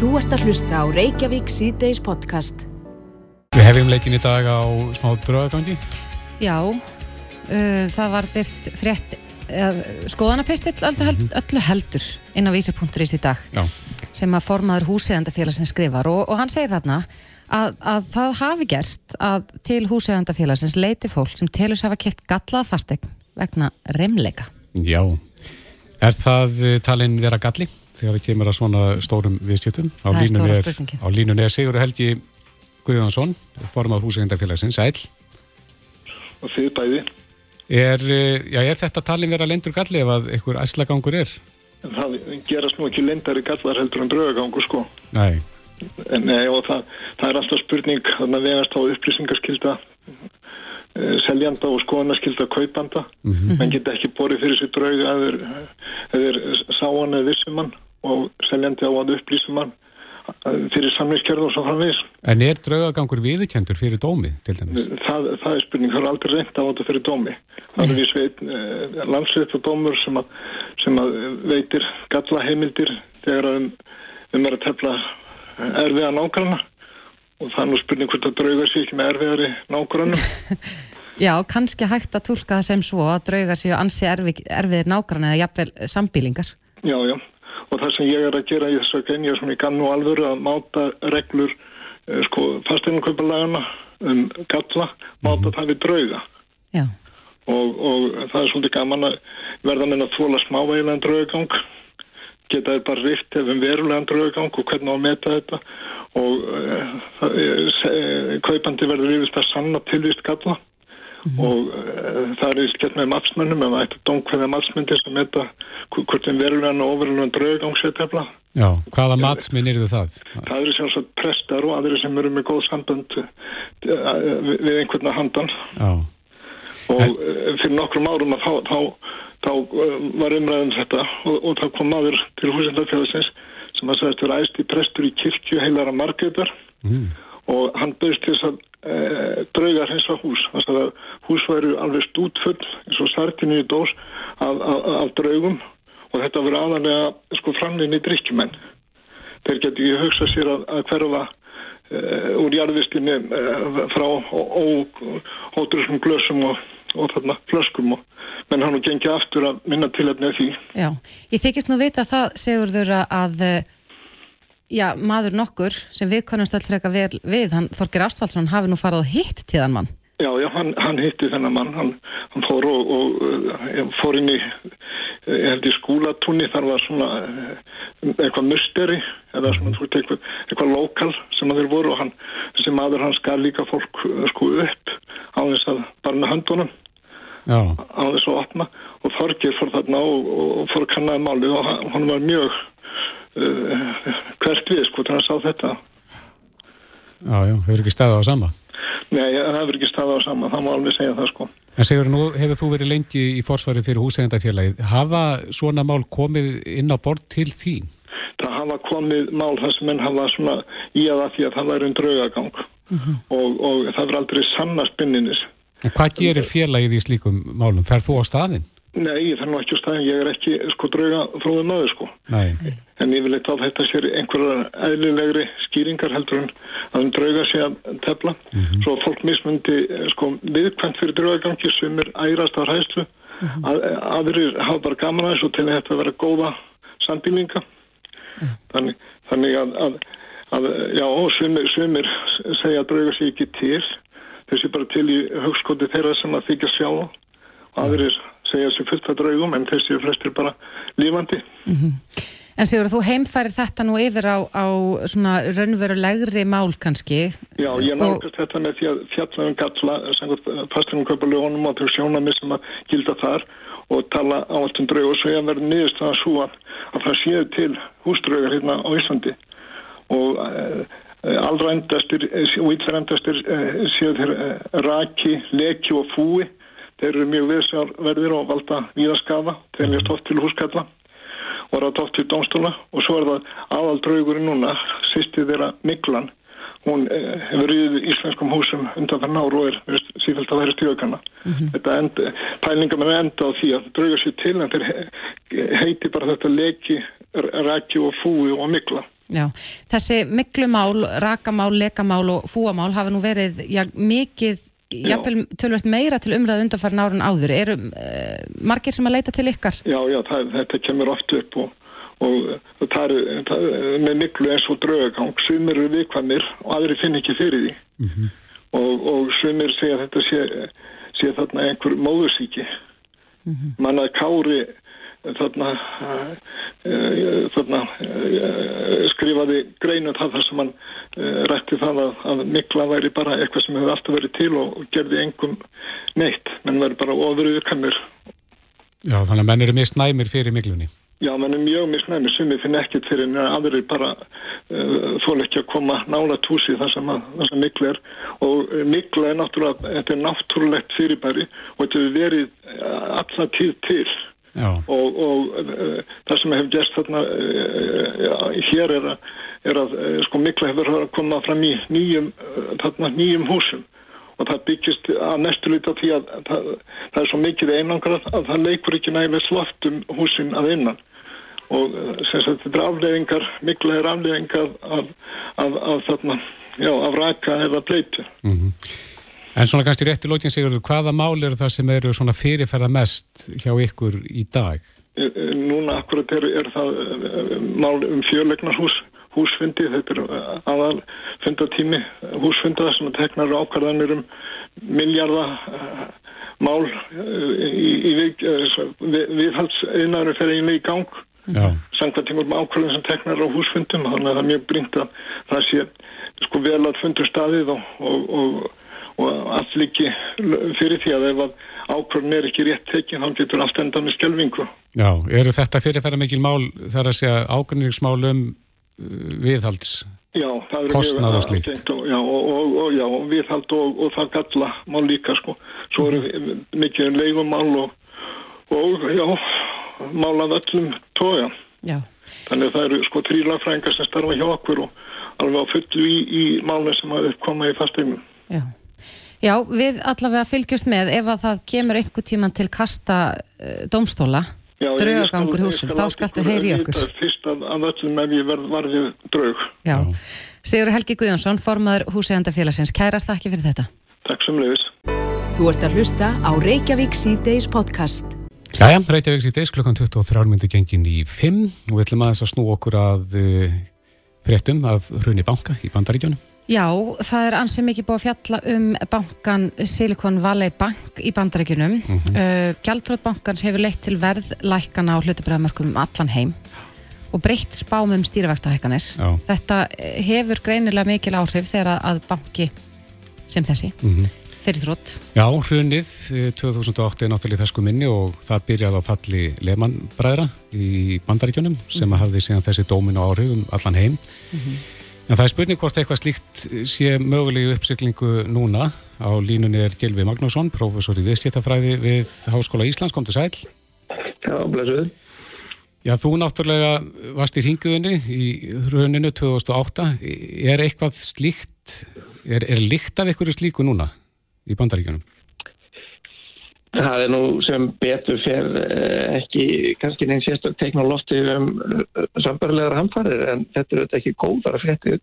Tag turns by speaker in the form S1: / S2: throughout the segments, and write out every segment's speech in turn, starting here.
S1: Þú ert að hlusta á Reykjavík síðdeis podcast.
S2: Við hefjum leikin í dag á smá draugagangi.
S3: Já, uh, það var byrst frétt uh, skoðanapistill öllu, held, öllu heldur inn á vísi.is í dag
S2: Já.
S3: sem að formaður húsegandafélagsins skrifar og, og hann segir þarna að, að það hafi gerst að til húsegandafélagsins leiti fólk sem telur sér hafa kæft gallað fastegn vegna remleika.
S2: Já. Er það eh, talin vera galli þegar það kemur að svona stórum viðstjötum? Á
S3: Það er
S2: línunni
S3: stóra
S2: er,
S3: spurningin.
S2: á línunni er Sigur Helgi Guðjónsson, formað húsegindafélagsins, sæl.
S4: og þið bæði.
S2: Er, eh, já, er þetta talin vera lendur galli ef að einhver æslagangur er?
S4: En það gerast nú ekki lendari gallar heldur en draugagangur sko.
S2: Nei.
S4: En, nei, og það, það er alltaf spurning þannig að vegast á upplýsingaskylda uh, seljanda og skoðanaskylda kaupanda. Menn geta ekki borið fyrir sér drauga eða þeir sá hann eða vissum hann og seljandi á að upplýsum hann eh, fyrir samlýskjörð og svo framvegis.
S2: En er draugagangur viðurkendur fyrir dómi, til dæmis?
S4: Það, það er spurning, það er aldrei reynd á þetta fyrir dómi. Það er við sveit, uh, landsveit og dómur sem að, sem að veitir galla heimildir þegar að um, um er að tefla erfiða nágranna og það er nú spurning hvort að drauga sér ekki með erfiðari nágrannum.
S3: Já, kannski hægt að tólka það sem svo að drauga séu ansi erfi, erfiðir nágrann eða jafnvel sambílingar.
S4: Já, já. Og það sem ég er að gera í þess að genja sem ég kann nú alvöru að máta reglur uh, sko fasteignaköpalagana um galla, máta það við drauga.
S3: Já,
S4: og, og það er svolítið gaman að verða með að þóla smávægilegan draugagang geta þið bara rift ef um verulegan draugagang og hvernig á að meta þetta. Og það, uh, kaupandi verður yfirst að sanna tilvist galla og uh, það er gett með mapsmönnum ef það ætti dómkvæða mapsmyndir sem hv- hvort þeim verulegan og ofurulegan draugagang sé tefla
S2: Já. Hvaða matsminn eru það?
S4: það eru sem sagt prestar og aðri sem eru með góð sambönd uh, við einhvern að handan
S2: Já.
S4: og uh, fyrir nokkrum árum að þá, þá, þá uh, var umræðum þetta og, og þá kom maður til húsindafélagsins sem að sagðist vera æsti prestur í kirkju heilara margöðar
S2: Mm.
S4: og hann bauðst þess að uh, drauga hreins að hús sagði að hús væru alveg stútfull eins og sartinu í dós af, draugum og þetta verið aðalega sko framlinni drikkjumenn þeir geti ekki hugsað sér að, að hverfa uh, úr jarðvistinni uh, frá ótrúsum glösum og, og þarna flöskum og menn hann og gengið aftur að minna tilhæfni af því.
S3: já. Ég þykist nú vita það, segur þurra að eh, já, maður nokkur sem við konumst öll freka vel við, hann Þorgir Ástvaldsson hafi nú farið og hitt tíðan mann.
S4: Já, já, hann, hann hitti þennan mann, hann, hann fór og, og uh, fór inn í, held í skúlatúni, þar var svona uh, eitthvað musteri, eða svona, eitthvað, eitthvað lokal sem að þeir voru og hann, þessi maður hann skar líka fólk sko upp á þess að bara með höndunum,
S2: Já.
S4: á þess að opna og Þorgir fór þarna og, og, og fór að kannaði máli og hann, hann var mjög hvert við, sko, þegar hann sá þetta.
S2: Já, já. Hefur ekki staðið á sama?
S4: Nei, það hefur ekki staðið á sama, það má alveg segja það, sko.
S2: En segur nú hefur þú verið lengi í forsvari fyrir húsegindafélagið. Hafa svona mál komið inn á borð til þín?
S4: það hafa komið mál þar sem menn hafa svona í að það því að það væri um draugagang og, og það verður aldrei sanna spinninis.
S2: En hvað gerir félagið í slíkum málum? Fer þú á staðinn?
S4: Nei, ég þarf nú ekki á staðin, ég er ekki sko drauga fróðum maður sko.
S2: Nei.
S4: En ég vil eitthvað að þetta sér einhverjar eðlilegri skýringar heldur en að um drauga sé að tefla. Svo að fólk mismundi sko viðkvæmt fyrir draugagangi sem er ærast á hræðslu. að, aðrir hafa bara gaman að þessu til að þetta vera góða sambílinga. Þannig, þannig að, að, að já, sumir segja að drauga sér ekki til. Þessi bara til í hugskoti þeirra sem að þykja sjá. Og aðrir segja sér fullt að draugum en þessi er flestir bara lífandi.
S3: En Sigur, þú heimfærir þetta nú yfir á, á svona raunverulegri mál kannski.
S4: Já, ég
S3: Og-
S4: nálgast þetta með því að fjalla um galla, fastegum kaupalugunum og þau sjónami sem að gilda þar og tala á allt um draug og svo ég verði niðurst að svo að, að það séu til húsdraugar hérna á Íslandi og uh, allrændastir og illrændastir uh, séu þeir uh, raki, leki og fúi þeir eru mjög viðsjárverðir og valda víðaskafa, þeir er stótt til húskalla og er að tótt til dómstóla og svo er það aðal draugurinn núna, sýsti þeirra Miklan hún eh, hefur riðið íslenskum húsum undan þann ár og er sífælt að vera stíðakanna. Þetta end, pælinga með enda á því að drauga sér til en þeir he- heiti bara þetta leki raki og fúi og mikla.
S3: Já, þessi miklumál, rakamál, lekamál og fúamál hafa nú verið já, mikið, jáfnvel tölvert meira til umræðu undanfarn árun áður. Eru uh, margir sem að leita til ykkar?
S4: Já, já, það, þetta kemur oft upp og, og það er það, með miklu eins og draugagang. Sumir eru vikvanir og aðri finn ekki fyrir því. Mm -hmm. og, og sumir segja að þetta sé, sé þarna einhver móðursíki. Mm -hmm. Mannaði kári þarna, uh, þarna uh, skrifaði greinu þar sem hann uh, rætti það að, að mikla væri bara eitthvað sem hefur alltaf verið til og, gerði engum neitt. Menn verið bara ofur yfirkannir
S2: Já þannig að menn eru mjög snæmir fyrir miklunni
S4: Já menn er mjög snæmir sem við finnum ekkert fyrir en aðrir bara þól ekki að koma nála túsi þar sem, sem mikla er. Og mikla er náttúrulega þetta er náttúrulegt fyrirbæri og þetta hefur verið alltaf tíð til og, og uh, það sem hefur gert þarna uh, já, hér er að, er að sko mikla hefur að koma fram í nýjum, þarna, nýjum húsum og það byggist að næstu lítið því að það, það er svo mikið einangrað að það leikur ekki nægilega slott um húsin að innan og sem sagt þetta er afleðingar, mikla er afleðingar af, af, af þarna, já, af raka eða bleitu.
S2: Mm -hmm. En svona kannski rétt í lókin Sigurður, hvaða mál eru það sem eru svona fyrirferða mest hjá ykkur í dag?
S4: Núna akkurat er, er það e, mál um fjörlegnarhús, húsfundi, þetta er aðal fundatími húsfundar sem teknar ákvarðanir um miljardar mál í, í viðhaldsinarum fyrir einu í gang. Sankvæmtingum um ákvarðan sem teknar á húsfundum, þannig að það er mjög brínt að það sé sko vel að fundur staðið og, og, og og allt líki fyrir því að ef að ákvörðin er ekki rétt tekinn þá getur allt enda með skjelvingu.
S2: Já, eru þetta fyrirferða mikil mál þar að segja ákvörðningsmálum uh, viðhalds
S4: já,
S2: og slíkt?
S4: Já, og, og, og, já, viðhald og það galla mál líka sko. Svo eru mm. mikið leigumál og já, mál af öllum tója. Já. Þannig að það eru sko trílafrængar sem starfa hjá okkur og alveg á fullu í, í málunum sem hafa uppkomað í fastegnum.
S3: Já. Já, við allavega fylgjast með ef að það kemur einhver tíman til kasta uh, dómstóla, draugagangur húsum, þá skaltu heyri okkur.
S4: Fyrst af öllum ef ég verð varðið draug.
S3: Já. Sigur Helgi Guðjónsson, formadur húsegandafélagsins, kærast þakki fyrir þetta.
S4: Takk sem leiðis.
S1: Þú ert að hlusta á Reykjavík C-Days podcast.
S2: Jæja, Reykjavík C-Days klukkan 23 myndi gengin í 5 og við ætlum aðeins að snú okkur að uh, fréttum af hrunni banka í bandaríkjónum.
S3: Já, það er ansið mikið búið að fjalla um bankan Silicon Valley Bank í bandaríkunum. Mm -hmm. uh, Gjaldrótbankans hefur leitt til verðlækana á hlutabræðamörkum um allan heim og breytt spám um stýrivextahækkanis. Þetta hefur greinilega mikil áhrif þegar að banki sem þessi mm -hmm. fyrir þrótt.
S2: Já, hrunnið 2008 er náttúrulega fesku minni og það byrjaði á falli Lehmann bræðra í bandaríkunum sem mm -hmm. hafði síðan þessi dómin á áhrif um allan heim. En það er spurning hvort eitthvað slíkt sé mögulegu uppsyklingu núna. Á línunni er Gilvi Magnússon, professor í viðskiptafræði við Háskóla Íslands. Kom til sæl.
S5: Já, blessuð.
S2: Já, þú náttúrulega varst í ringuðinni í rauninu 2008. Er eitthvað slíkt, er, er líkt af einhverju slíku núna í bandaríkjunum?
S5: Það er nú sem betur fyrir eh, ekki kannski neins sérstaklega teikna á lofti um eh, sambarlegar hamfarir en þetta er ekki góðara fréttir.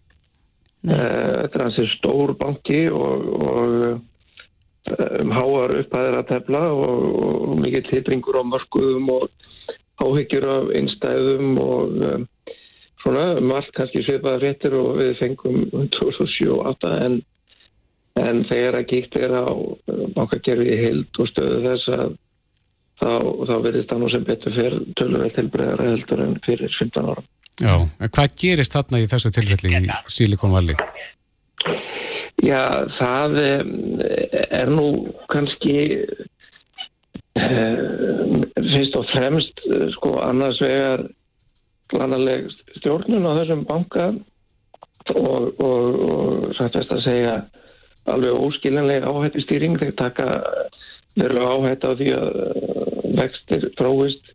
S5: Eh, þetta er hansi stór banki og, og um háar upphæðir að tefla og, og mikið tilbringur á mörgum og áhyggjur af einstæðum og um, svona margt kannski svipaða fréttir og við fengum 2007 og 2008 en en þegar að kíkt er á bankakerfi í hild og stöðu þess að þá, þá verðist það nú sem betur fyrir tölurveld tilbreyðara heldur en fyrir 15 ára.
S2: Já, en hvað gerist þarna í þessu tilfelli í Silicon Valley?
S5: Já, það er nú kannski eh, fyrst og fremst eh, sko annars vegar glanaleg stjórnun á þessum banka og, og, og satt að segja alveg óskiljanlega áhætti stýring þegar taka veru áhætti á því að uh, vextir tróist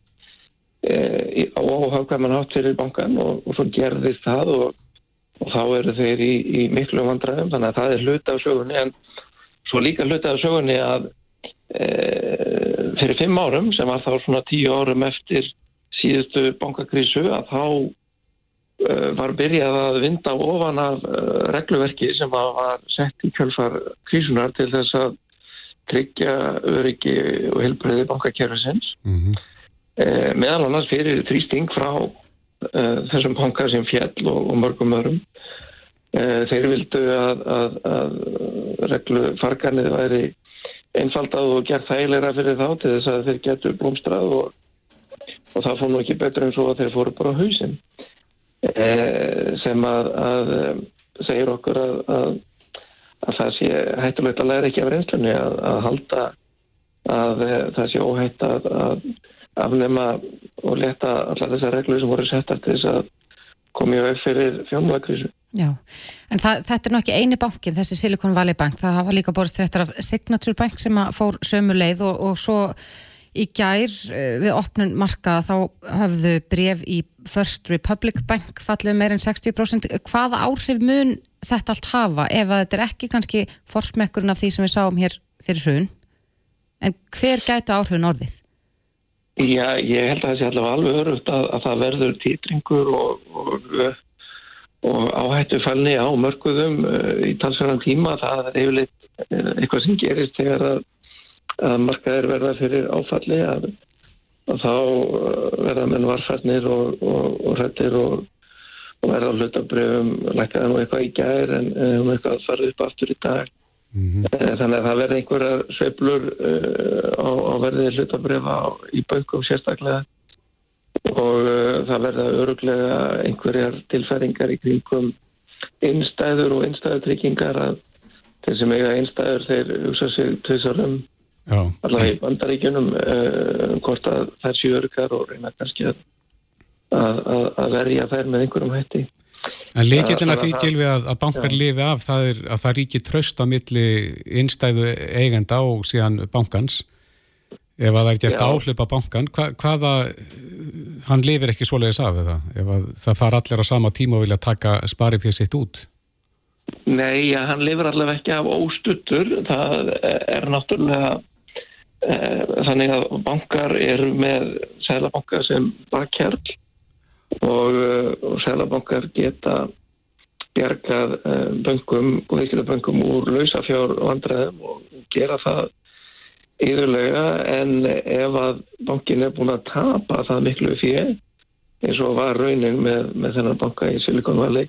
S5: e, á áhagkvæman átt fyrir bankan og, og svo gerðist það og, og þá eru þeir í, í miklu vandræðum. Þannig að það er hluta af sögunni en svo líka hluta af sögunni að e, fyrir fimm árum sem var þá svona tíu árum eftir síðustu bankakrísu að þá var byrjað að vinda ofan af uh, regluverki sem var sett í kjölfar krísunar til þess að tryggja öryggi og helbreyði bankakerfisins. Mm -hmm. meðal annars fyrir þrýsting frá þessum bankar sem fjell og, mörgum öðrum. Þeir vildu að, að, að reglufarkanið væri einfaldað og gert þægilegra fyrir þá til þess að þeir getur blómstrað og og það fór nú ekki betur en svo að þeir fóru bara á hausin sem að, að segir okkur að, að, að það sé hættulegt að læra ekki af reynslunni að halda að e, það sé óhætt að afnema og leta allar þessar reglur sem voru settar til þess að komið veg fyrir fjármagakrísu.
S3: Já, en það, þetta er nú ekki eini bankin, þessi Silicon Valley Bank, það hafa líka borist þrettar af Signature Bank sem fór sömu leið og, og svo Í gær eh, við opnun marka þá hafðu bref í First Republic Bank fallið meir en 60%. Hvaða áhrif mun þetta allt hafa ef að þetta er ekki kannski forsmekkurinn af því sem við sáum hér fyrir hrun? En hver gætu áhrifin orðið?
S5: Já, ég held að það sé allavega alveg örugt að, að það verður týtringur og, og, og áhættu fælni á mörguðum eh, í talsverðan tíma. Það er yfirleitt eh, eitthvað sem gerist þegar að að markaðir verða fyrir áfalli að, að þá uh, verða menn varfarnir og, og, og hrettir og, og verða hlutabröfum lækkaði nú eitthvað í gær en um eitthvað að fara upp aftur í dag. Mm -hmm. þannig að það verða einhverja sveiflur uh, á, á verðið hlutabröfa í baukum sérstaklega. Og það verða öruglega einhverjar tilfæringar í kringum einstæður og einstæðutryggingar að þeir sem eiga einstæður þeir hugsa sig tvisarum allavega í bandaríkjunum uh, hvort að þær séu örgar og reyna kannski að, að, að verja þær með einhverjum hætti.
S2: En líkillin að því gilfi að, að bankar lifi af það er að það ríkir tröst á milli innstæðu eigenda og síðan bankans. Ef að það er gert áhlaupa bankan hva, hvaða, hann lifir ekki svoleiðis af eða? Ef það far allir á sama tíma og vilja taka spari fyrir sitt út.
S5: Nei, já, hann lifir allavega ekki af óstuttur. Það er náttúrulega þannig að bankar eru með sælabankar sem bakkjarl og, eh, og sælabankar geta bjargað eh, böngum og veikila böngum úr lausafjár vandræðum og gera það yfirlega en ef að bankin er búin að tapa það miklu fyrir eins og var raunin með, með þennan banka í Silicon Valley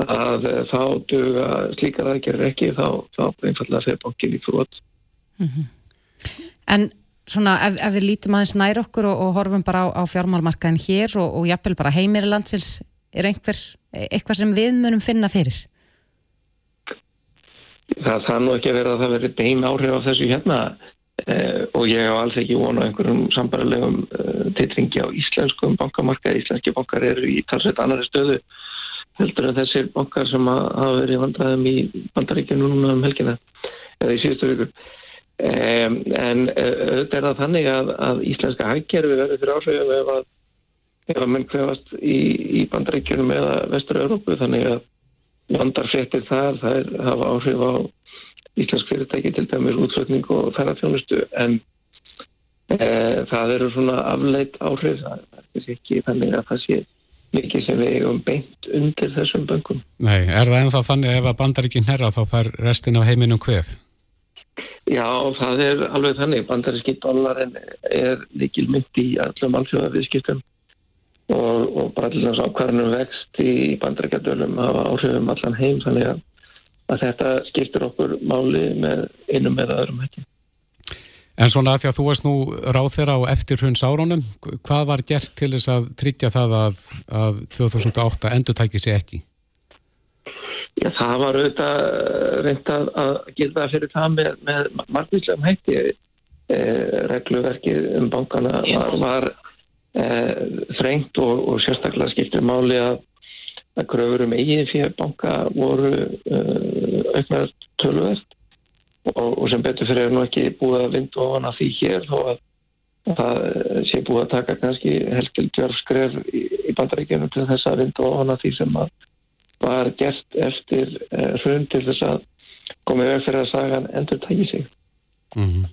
S5: að þá duga slíkar aðgerðir ekki. Þá, þá einfallega fyrir bankin í frót mm -hmm.
S3: En svona ef, ef við lítum aðeins nær okkur og, og horfum bara á, á fjármálmarkaðin hér og, og jafnvel bara heimir landsins, er einhver eitthvað sem við munum finna fyrir?
S5: Það það nú ekki að vera að það veri bein áhrif af þessu hérna eh, og ég hef alls ekki vonað einhverjum sambarlegum eh, titringi á íslenskum bankamarkaði. Íslenski bankar eru í talsveit annari stöðu heldur en þessir bankar sem hafa verið vandraðum í bandaríkjum núna um helgina eða í síðustu vikur. Um, en eh, auðvitað er það þannig að, að íslenska hægkerfi verður fyrir áhrifum ef að, að menn kvefast í, í bandaríkjunum eða vestur-Európu þannig að landarfrettir þar það er, hafa áhrif á íslensk fyrirtæki til dæmis útflutning og ferðarfjónustu en e, það eru svona afleitt áhrif það er ekki þannig að það sé mikið sem við eigum beint undir þessum böngum.
S2: Nei, er það ennþá þannig ef að bandaríkinn herra þá fær restin af heiminum kvef?
S5: Já, það er alveg þannig. Bandaríski dólarin er líkil mynd í allum alþjóðaviðskiptum og, og bara allir ákvarðanum vext í bandaríkjadölum hafa áhrifum allan heim þannig að, að þetta skiptir okkur máli með einum eða öðrum hætti.
S2: En svona því að þú varst nú ráð þeirra á eftir hunds áránum, hvað var gert til þess að tryggja það að, að 2008 endur tækið sér ekki?
S5: Já, það var auðvitað eh, reynd að, að gilda fyrir það með, með margvíslegum hætti. E, regluverkið um bankana var, var e, þrengt og, og sérstaklega skiptir máli að, að gröfur um eigin fyrir banka voru e, auknar tölvöld og, og sem betur fyrir er nú ekki búið að vinda ofan að því hér þó að það sé búið að taka kannski helgil djörfskref í, í bandaríkjunum til þess að vinda ofan að því sem að var gert eftir uh, hrun til þess að komið veg fyrir að sagan endur tæki sig. Mm -hmm.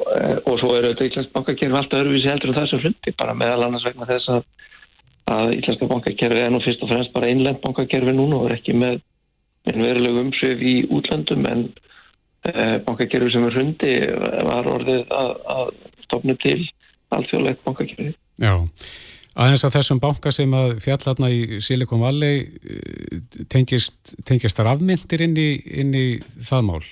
S5: og, og svo er auðvitað Íslands bankakerfi alltaf öruvísi heldur en það sem hlundi bara meðal annars vegna þess að, að Íslandska bankakerfi er nú fyrst og fremst bara einlend bankakerfi núna og er ekki með verulegu umsöf í útlöndum en eh, bankakerfi sem er hlundi var orðið að, að stofna til alþjóðlegt bankakerfi.
S2: Já, aðeins að þessum banka sem að fjallarna í Silicon Valley tengist, tengist þar afmyndir inn í, inn í það mál?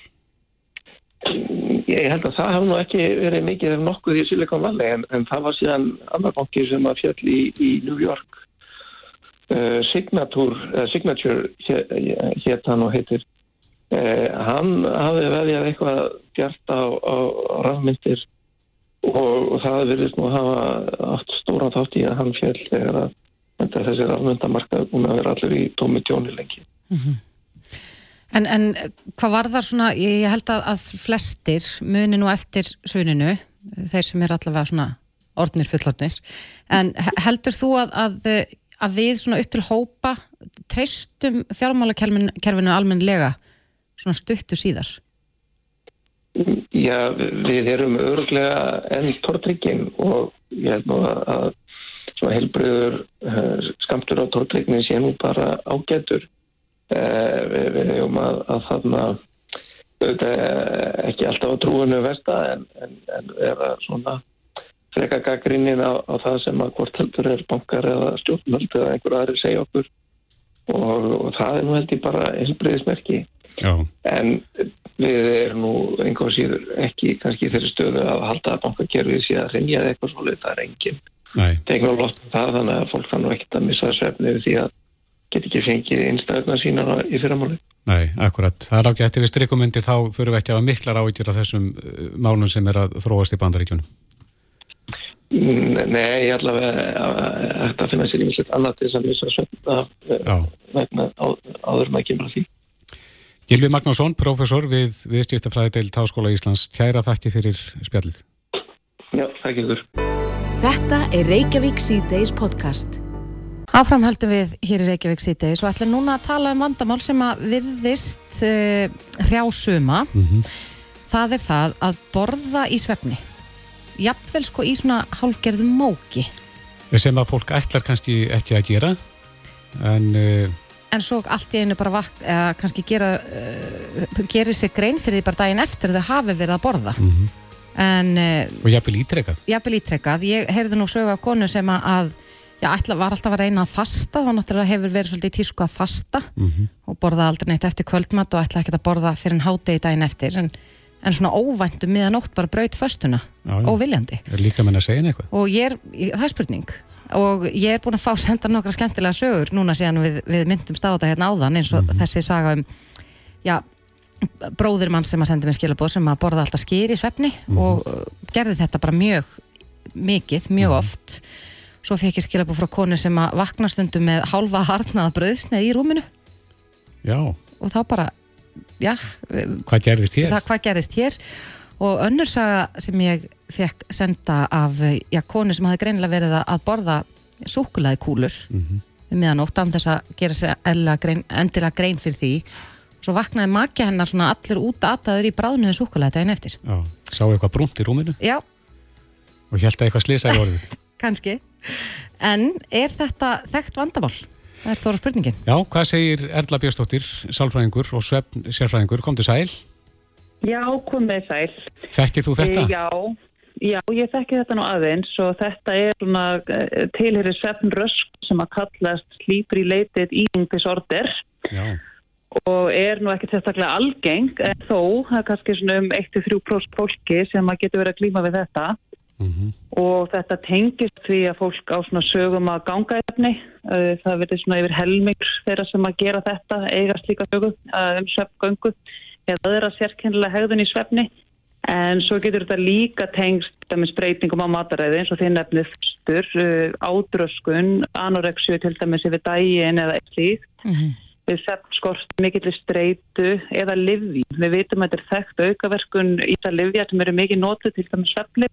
S5: Ég held að það hafði nú ekki verið mikið ef nokkuð í Silicon Valley en, en það var síðan annar banki sem að fjall í, í New York uh, Signature, uh, Signature hétt hann og heitir uh, hann hafði veðjað eitthvað gert á, á rafmyndir og, það verðist nú að hafa allt stóran þátt í að hann fjall þegar að þessi rafmyndamarkað búin að vera allir í tómi tjóni lengi mm -hmm.
S3: En, en hvað var það svona, ég held að, að flestir muni nú eftir suninu, þeir sem er allavega svona orðnir fullorðnir, en heldur þú að, að, að við svona upp til hópa treystum fjármálakerfinu almenlega svona stuttu síðar?
S5: Já, við erum öruglega enn tortryggin og ég held nú að svona heilbröður eh, skamtur á tortryggni sé nú bara ágætur. Eh, við, við hefum að, að þarna ekki alltaf á trúinu versta en, en, en vera svona freka gaggrinnin á, á það sem að hvort heldur er bankar eða stjórnvöld eða einhver aðri segja okkur. Og, og það er nú held ég bara einsbreiðismerki en við erum nú einhver síður ekki kannski þeirri stöðu að halda að bankakerfið sé að reynja eitthvað svolítið, það er enginn teknolótt það þannig að fólk fann nú ekkert að missa svefni því að get ekki fengið einstakna sína í fyrramáli.
S2: Nei, akkurat. Það er ágætt ef við strykum undir þá þurfum við ekki að hafa miklar áhyggjur af þessum uh, málum sem er að þróast í bandaríkjunum.
S5: Nei, ég allavega ætti að finna sér í mjög annað til þess að missa svefna vegna áður maður kemur að því.
S2: Gilvi Magnússon, professor við viðstíftafræði deilt Háskóla Íslands. Kæra þakki fyrir spjallið.
S5: Já, þakki ykkur.
S1: Þetta er Reykjavík C-Days podcast.
S3: Áframhaldum við hér í Reykjavík sítið svo ætlum núna að tala um vandamál sem að virðist uh, hrjásuma mm -hmm. það er það að borða í svefni jafnvel sko í svona hálfgerðum móki
S2: sem að fólk ætlar kannski ekki að gera en uh,
S3: en svo allt í einu bara vakt eða kannski gera uh, gerir sig grein fyrir því bara daginn eftir þau hafi verið að borða mm -hmm. en,
S2: og jafnvel ítrekkað
S3: jafnvel ítrekkað, ég heyrði nú sögu af konu sem að Já, ætla, var alltaf að reyna að fasta, þá náttúrulega hefur verið svolítið tísku að fasta mm -hmm. og borða aldrei neitt eftir kvöldmatt og ætla ekki að borða fyrir en hádegi daginn eftir en, en svona óvæntu miðan ótt bara braut föstuna, óviljandi.
S2: Er líka menn að segja eitthvað?
S3: Og ég er, það er spurning og ég er búin að fá senda nokkra skemmtilega sögur núna síðan við, við myndum státa hérna áðan eins og mm -hmm. þessi saga um, já, bróðir mann sem að senda mér skilabóð sem að borða alltaf skýr í svefni mm -hmm. og gerði þetta bara mjög mikið, mjög mhm. oft Svo fekk ég skilabú frá konu sem að vakna stundum með halva harnaða bröðsneið í rúminu.
S2: Já.
S3: Og þá bara, já.
S2: Hvað gerðist hér?
S3: Það, hvað gerðist hér? Og önnur saga sem ég fekk senda af, já, konu sem hafi greinilega verið að borða súkulaði kúlur mm -hmm. um miðanótt, andess að gera sér grein, endilega grein fyrir því. Svo vaknaði makja hennar svona allir út aðtaður í bráðnuðu súkulaði daginn eftir.
S2: Já, sá eitthvað brunt í rúminu?
S3: Já.
S2: Og held að eitthvað slísa í orðið?
S3: kannski. En er þetta þekkt vandamál? Það er þóra spurningin.
S2: Já, hvað segir Erla Björnstóttir, sálfræðingur og svefn sérfræðingur? Kom til sæl?
S6: Já, kom með sæl.
S2: Þekkið þú þetta?
S6: Já, já, ég þekki þetta nú aðeins og þetta er svona eh, tilherir svefnrösk sem að kallast slípri leitið íðingisorder og er nú ekki sérstaklega algeng en þó, það er kannski svona um 1-3% fólki sem að getur verið að klíma við þetta Mm -hmm. og þetta tengist því að fólk á svona sögum að ganga efni það verður svona yfir helmings þeirra sem að gera þetta, eiga slíka sögum um sveppgöngu eða að sérkennilega hegðun í svefni en svo getur þetta líka tengst með spreytingum á mataræði eins og því nefnið fyrstur, ádröskun anoreksju til dæmis yfir dægin eða eitt líkt mm -hmm. við sveppskort mikillir streytu eða livji, við vitum að þetta er þekkt aukaverkun í það livja sem eru mikið nótið til dæmis sveppli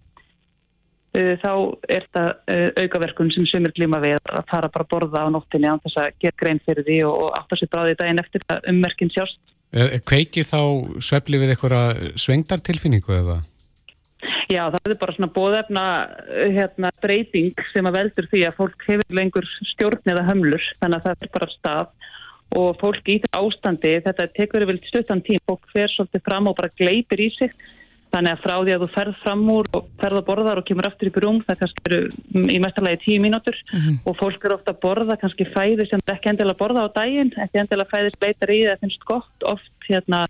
S6: Uh, þá er þetta uh, aukaverkun sem sömur glíma við að fara bara að borða á nóttinni án þess að gera grein fyrir því og, og aftur sér bráði daginn eftir það ummerkinn sjást.
S2: Kveiki þá svefli við eitthvað svengdartilfinningu eða?
S6: Já, það er bara svona bóðefna hérna, breyting sem að veldur því að fólk hefur lengur stjórn eða hömlur, þannig að það er bara stað. Og fólk í ástandi, þetta tekur vel stuttan tím, fólk fer svolítið fram og bara gleipir í sig Þannig að frá því að þú ferð fram úr og ferð að borða og kemur aftur í rúm, það kannski eru í mestarlegi tíu mínútur mm -hmm. og fólk eru ofta að borða kannski fæði sem ekki endilega borða á daginn, ekki endilega fæði spleitar í það finnst gott, oft hérna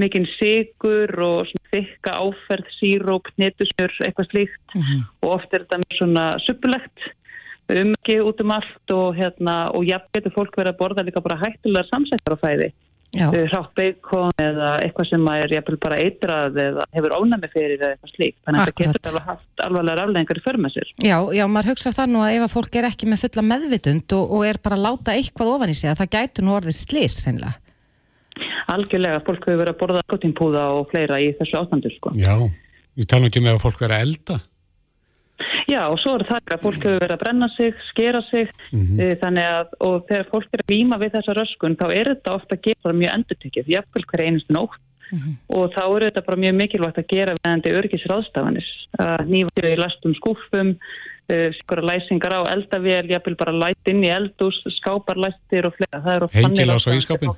S6: mikinn sigur og þykka áferð, síróp, netusmjör, eitthvað slíkt mm -hmm. og oft er þetta svona suppulegt umgið út um allt og hérna og jafn getur fólk verið að borða líka bara hættulegar samsættar á fæði hrátt beikon eða eitthvað sem er jæfnvel bara eitrað eða hefur ónæmi fyrir eða eitthvað slíkt þannig að það getur alveg haft alvarlega afleggingar í förmessir.
S3: Já, já, maður hugsa það nú að ef að fólk er ekki með fulla meðvitund og, og er bara að láta eitthvað ofan í sig að það gætu nú orðið slís reynilega.
S6: Algjörlega, fólk hefur verið að borða gottinpúða og fleira í þessu ástandu sko.
S2: Já, ég tala ekki með að fólk verið að elda
S6: Já og svo er það að fólk hefur verið að brenna sig, skera sig mm -hmm. þannig að og þegar fólk er að výma við þessa röskun þá er þetta ofta að gera mjög endurtekið, jáfnvel hver einustu nótt mm -hmm. og þá er þetta bara mjög mikilvægt að gera veðandi örgisráðstafanis að nýfa í lastum skúfum uh, skora læsingar á eldavél jáfnvel bara lætt inn í eldús skáparlættir og fleira
S2: Hengilás á ískapin?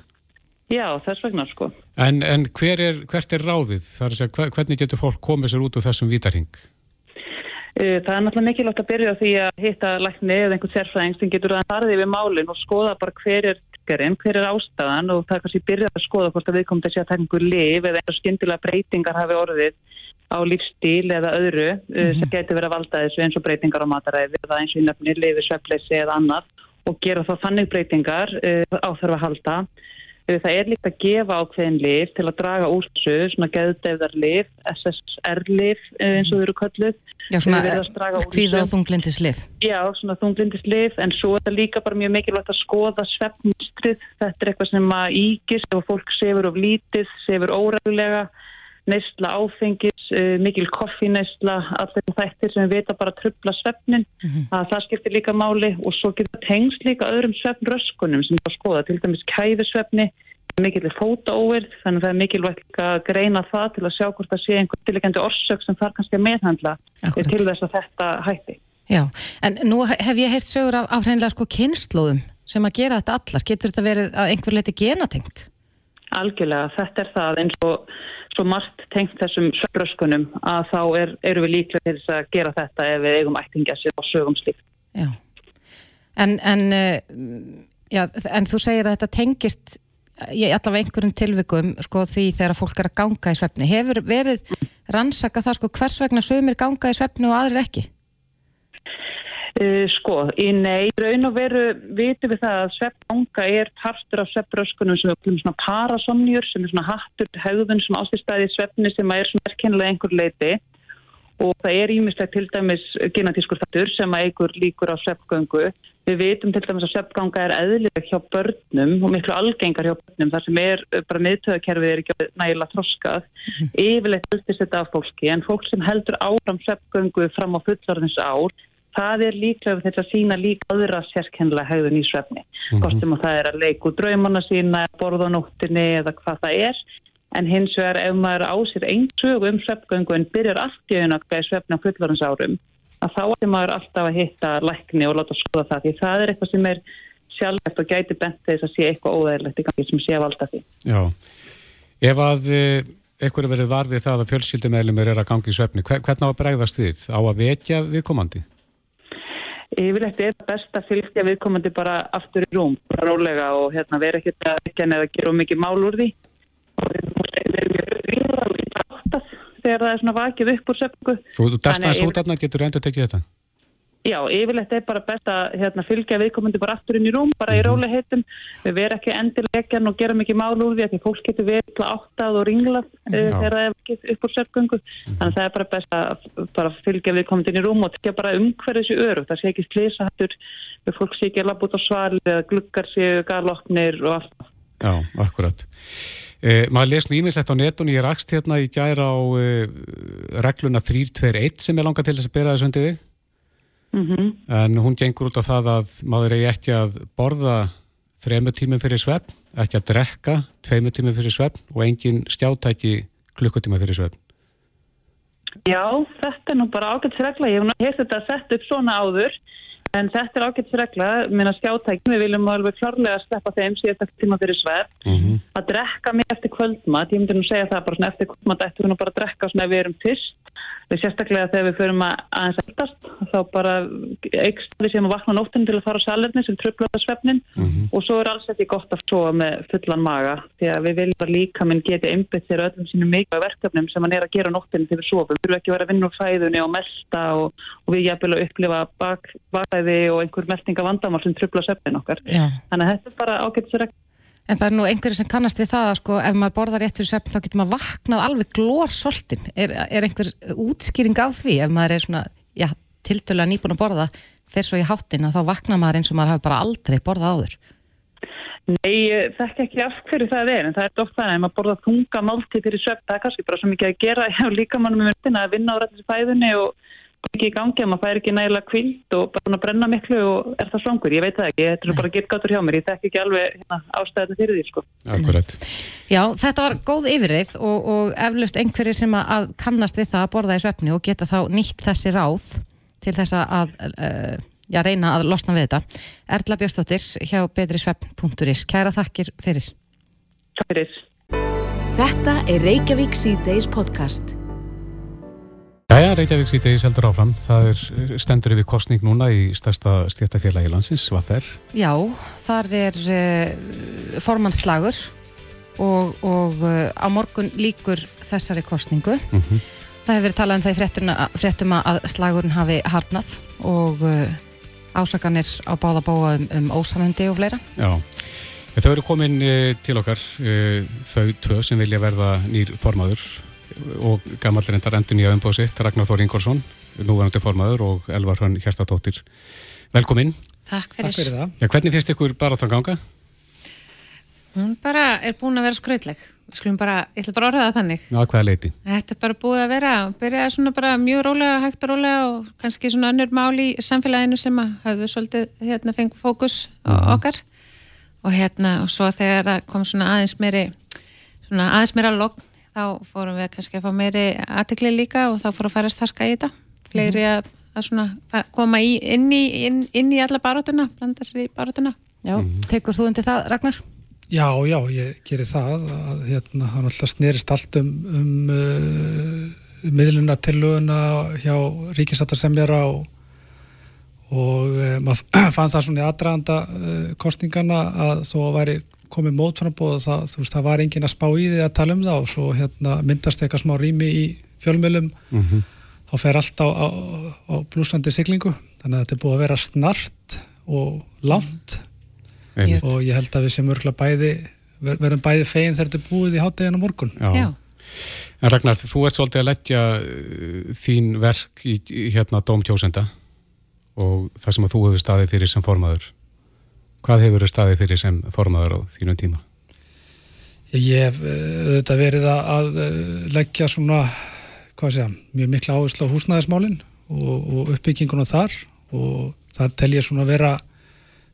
S6: Já, þess vegna sko
S2: En, en hver er, hvert er ráðið? Það er að segja, hvernig getur fólk komið sér út úr þessum vítarhing?
S6: Eh, það er náttúrulega mikilvægt að byrja því að hitta lækni eða einhvern sérfræðing sem getur að farði við málinn og skoða bara hver er triggerinn, hver er ástæðan og það er kannski byrjað að skoða hvort að við komum til að taka einhver liv eða einhver skyndilega breytingar hafi orðið á lífstíl eða öðru mm -hmm. sem getur verið að valda þessu eins og breytingar á mataræði eða eins og í nefnir lifi, sveppleysi eða annað og gera þá þannig breytingar uh, á þarf að halda Það er líkt að gefa ákveðin lif til að draga úr þessu, svona geðdefðarlif, SSR-lif eh, eins og þau eru kölluð.
S3: Já, svona hvíða og þunglindislif.
S6: Já, svona þunglindislif, en svo er það líka bara mjög mikilvægt að skoða svefnmistrið. Þetta er eitthvað sem að íkist og fólk sefur of lítið, sefur óræðulega, neistla áfengis, uh, mikil koffineistla, allir þættir sem við veitum bara trubla svefnin, mm -hmm. að það skiptir líka máli og svo getur það tengst líka öðrum svefnröskunum sem við erum að skoða, til dæmis kæfisvefni, mikilvægt fótaóverð, þannig að það er mikilvægt að greina það til að sjá hvort það sé einhvern tilíkjandi orsök sem þarf kannski að meðhandla Akkurat. til þess að þetta hætti.
S3: Já, en nú hef ég heilt sögur af, af hreinlega sko kynnslóðum sem að gera þetta allar. Getur þetta verið að einhver leiti genatengt?
S6: Algjörlega, þetta er það eins og svo margt tengt þessum söbröskunum að þá er, eru við líklega til þess að gera þetta ef við eigum ættingja sér og sögum slíkt.
S3: Já, en, en, uh, já, en þú segir að þetta tengist í allavega einhverjum tilvikum sko, því þegar fólk er að ganga í svefni. Hefur verið rannsaka það sko, hvers vegna sögumir ganga í svefni og aðrir ekki?
S6: Uh, sko, í nei, raun og veru vitum við það að sveppanga er partur af sveppröskunum sem er svona parasomnjur sem er svona hattur haugðun sem ástýrstæði sveppni sem er svona erkennilega einhver leiti og það er ímislegt til dæmis genatískur þattur sem að eigur líkur á sveppgöngu. Við vitum til dæmis að sveppganga er eðlileg hjá börnum og miklu algengar hjá börnum þar sem er bara miðtöðakerfið er ekki nægilega þroskað. Mm. Yfirleitt viltist þetta af fólki en fólk sem heldur áfram sveppgöngu fram á ár það er líklega þess að sína líka aðra sérkennilega haugðun í svefni. Mm -hmm. Kostum að það er að leiku draumanna sína, borðanóttinni eða hvað það er. En hins vegar ef maður á sér einn sög um svefgöngu en byrjar allt í auðvitað í svefna fullorins árum, að þá er maður alltaf að hitta lækni og láta skoða það. Því það er eitthvað sem er sjálflegt og gæti bent þess að sé eitthvað óæðilegt í gangi sem sé valda því.
S2: Já, ef að eitthvað eh, verið varfið það að fjölskyldumælum er að gangi í svefni, hvernig á að bregðast við? Á að vekja viðkomandi?
S6: Yfirleitt er best að fylgja viðkomandi bara aftur í rúm, bara rólega og hérna vera ekkert að ekki að gera mikið mál úr því þegar það er svona vakið upp úr söpku.
S2: Þú dæst aðeins út aðna, getur endur tekið þetta?
S6: Já, yfirleitt er bara best að hérna, fylgja viðkomandi bara aftur inn í rúm, bara í mhm. róliheitum, við verum ekki endilegjan og gera mikið mál úr því að fólk getur verið áttað og ringlað uh, þegar það er ekki upp úr sörgöngu, mm. þannig að það er bara best að bara fylgja viðkomandi inn í rúm og tekja bara umhverfið sér öru, það sé ekki slísahattur, fólk sé ekki út á svali eða glukkar séu galoknir og allt.
S2: Já, akkurat. Eh, maður les nú ímislegt á netun, ég rakst hérna í gæra á eh, regluna 321 sem er langa til þess að bera þessu undir þig. Mm -hmm. En hún gengur út á það að maður eigi ekki að borða þremu tímum fyrir svefn, ekki að drekka tveimu tímum fyrir svefn og engin skjátæki klukkutíma fyrir svefn.
S6: Já, þetta er nú bara ágætsregla. Ég hef nú heilt þetta að setja upp svona áður en þetta er ágætsregla, minna skjátækjum, við viljum alveg klárlega sleppa þeim síðast eftir tíma fyrir sverð. Mm -hmm. Að drekka mig eftir kvöldmat, ég myndi nú segja það bara svona eftir kvöldmat eftir við nú bara að drekka svona ef við erum fyrst við sérstaklega þegar við förum að aðeins eldast þá bara eikst við sem að vakna nóttinu til að fara á salerni sem tröflaða svefnin mm -hmm. og svo er alls ekki gott að sofa með fullan maga því að við viljum líka minn geti einbit þér öllum sínum mikilvæg verkefnum sem hann er að gera nóttinu til við sofum. Við þurfum ekki að vera að vinna úr fæðunni og melda og, og við jæfnvel að upplifa bakæði og einhver meldinga vandamál sem tröfla svefnin okkar. Já. Þannig að þetta er bara ágætt
S3: En það er nú einhverju sem kannast við það að sko, ef maður borðar rétt fyrir svefn þá getur maður vaknað alveg glórsoltin. Er, er einhver útskýring á því ef maður er svona, já, tiltölu að nýbúin að borða þeir svo í háttin að þá vaknar maður eins og maður hafi bara aldrei borðað áður?
S6: Nei, það er ekki af hverju það er, en það er oft það að maður borða þunga málti fyrir svefn, það er kannski bara svo mikið að gera hjá líkamannum með myndina að vinna á rættis fæðunni og ekki í gangi að maður fær ekki nægilega kvilt og bara brenna miklu og er það svangur, ég veit það ekki, þetta er bara gett gáttur hjá mér, ég þekk ekki alveg hérna, ástæðinu fyrir því sko.
S2: Akkurat.
S3: Já, þetta var góð yfirreið og, og eflaust einhverju sem að kannast við það að borða í svefni og geta þá nýtt þessi ráð til þess að uh, já, reyna að losna við þetta. Erla Björnstóttir hjá betrisvefn.is Kæra þakkir fyrir.
S6: Takk fyrir.
S1: Þetta er Reykjavík C-Days podcast.
S2: Jæja, Reykjavík síðdeis heldur áfram. Það er stendur yfir kostning núna í stærsta stjættafélagi landsins, hvað fer?
S3: Já, þar er uh, formannslagur og, og uh, á morgun líkur þessari kostningu. Mm -hmm. Það hefur verið talað um það í fréttum að slagurinn hafi harnað og uh, ásakanir á báða bóa um, um ósamöndi og fleira.
S2: Já, þau eru komin til okkar, þau tvö sem vilja verða nýr formaður og gammal reyndar endur nýja umbóð sitt, Ragnar Þór Ingórsson núverandi formaður og Elvar Hönn Hjertadóttir velkomin.
S3: Takk fyrir, Takk fyrir
S2: það. Já, hvernig finnst ykkur bara að það ganga?
S7: Hún bara er búin að vera skrautleg skulum bara, ég ætla bara að orða það þannig
S2: Já, hvaða leiti?
S7: Þetta er bara búið að vera byrjaði svona bara mjög rólega, hægt og rólega og kannski svona önnur mál í samfélaginu sem að hafðu svolítið hérna fengið fókus á mhm. okkar og hérna og svo þegar það kom svona aðeins meiri svona aðeins meira logg þá fórum við kannski að fá meiri aðtekli líka og þá fórum við að fara að starka í þetta fleiri mhm. að, að svona, koma í, inn, í, inn, inn í alla barótuna blanda sér í barótuna
S3: Já, mhm. tekur þú undir það Ragnar?
S8: Já, já, ég gerir það að hérna, hann alltaf snerist allt um, um uh, miðluna tiluguna hjá ríkisáttasemjara og, og uh, maður fann það svona í aðdraganda uh, kostningana að þó að væri komið mótframbóð og það, veist, það var engin að spá í því að tala um það og svo hérna, myndast eitthvað smá rými í fjölmjölum mm -hmm. þá fer allt á, á, á blúsandi siglingu þannig að þetta er búið að vera snart og langt mm. og ég held að við sem örgla bæði ver, verðum bæði fegin þegar þetta er búið í hátteginu morgun
S2: Já. Já. En Ragnar, þú ert svolítið að leggja uh, þín verk í, í hérna Dómkjósenda og það sem að þú hefur staðið fyrir sem formaður Hvað hefur þau staðið fyrir sem formaður á þínum tíma?
S8: Ég hef eh, auðvitað verið að eh, leggja svona, hvað sé ég, mjög mikla áherslu á húsnæðismálinn og, og uppbygginguna þar. Og þar tel ég svona vera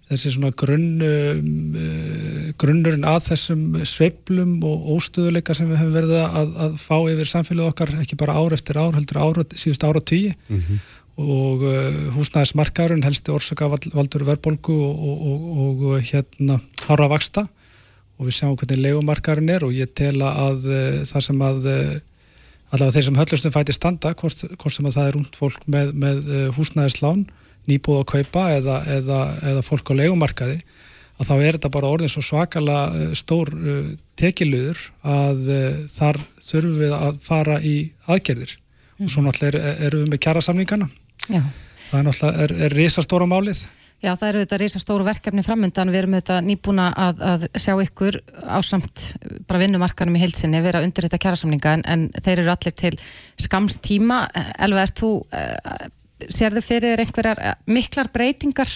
S8: þessi svona grunn, uh, grunnurinn að þessum sveiplum og óstöðuleika sem við hefum verið að, að fá yfir samfélagið okkar ekki bara ár eftir ár, heldur ára, síðust ára tíu mm -hmm og uh, húsnæðismarkaðurinn helsti orsaka valdur verðbolgu og, og, og, og hérna harra vaksta og við sjáum hvernig legumarkaðurinn er og ég tel að uh, það sem að allavega þeir sem höllustum fæti standa hvort, hvort sem að það er út fólk með, með húsnæðislán, nýbúð að kaupa eða, eða, eða fólk á legumarkaði að þá er þetta bara orðin svo svakala stór tekiluður að þar þurfum við að fara í aðgerðir mm. og svo náttúrulega erum við með kjara samningana Já. Það er náttúrulega, er, er risastóra málið.
S3: Já, það eru þetta risastóru verkefni framöndan, við erum þetta nýbúna að, að sjá ykkur ásamt bara vinnumarkanum í heilsinni, vera undir þetta kjærasamninga en, en þeir eru allir til skamstíma. Elva, erst þú, uh, sér þau fyrir einhverjar uh, miklar breytingar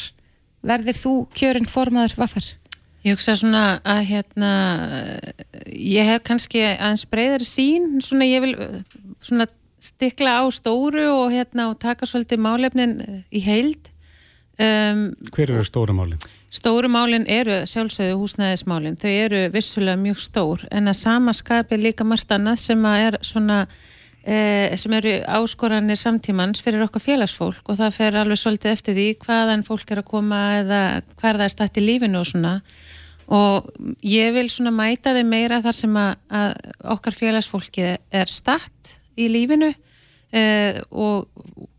S3: verðir þú kjörinn formaður vaffar?
S7: Ég hugsa svona að hérna, ég hef kannski aðeins breyðari sín, svona ég vil svona stikla á stóru og, hérna, og taka svolítið málefnin eh, í heild.
S2: Um, Hver eru stóru málin?
S7: Stóru málin eru sjálfsögðu húsnæðismálin, þau eru vissulega mjög stór en að sama skapi líka margt annað sem er svona eh, sem eru áskoranir samtímans fyrir okkar félagsfólk og það fer alveg svolítið eftir því hvaðan fólk er að koma eða hver það er stætt í lífinu og svona. Og ég vil svona mæta þið meira þar sem að, að okkar félagsfólki er stætt í lífinu eh, og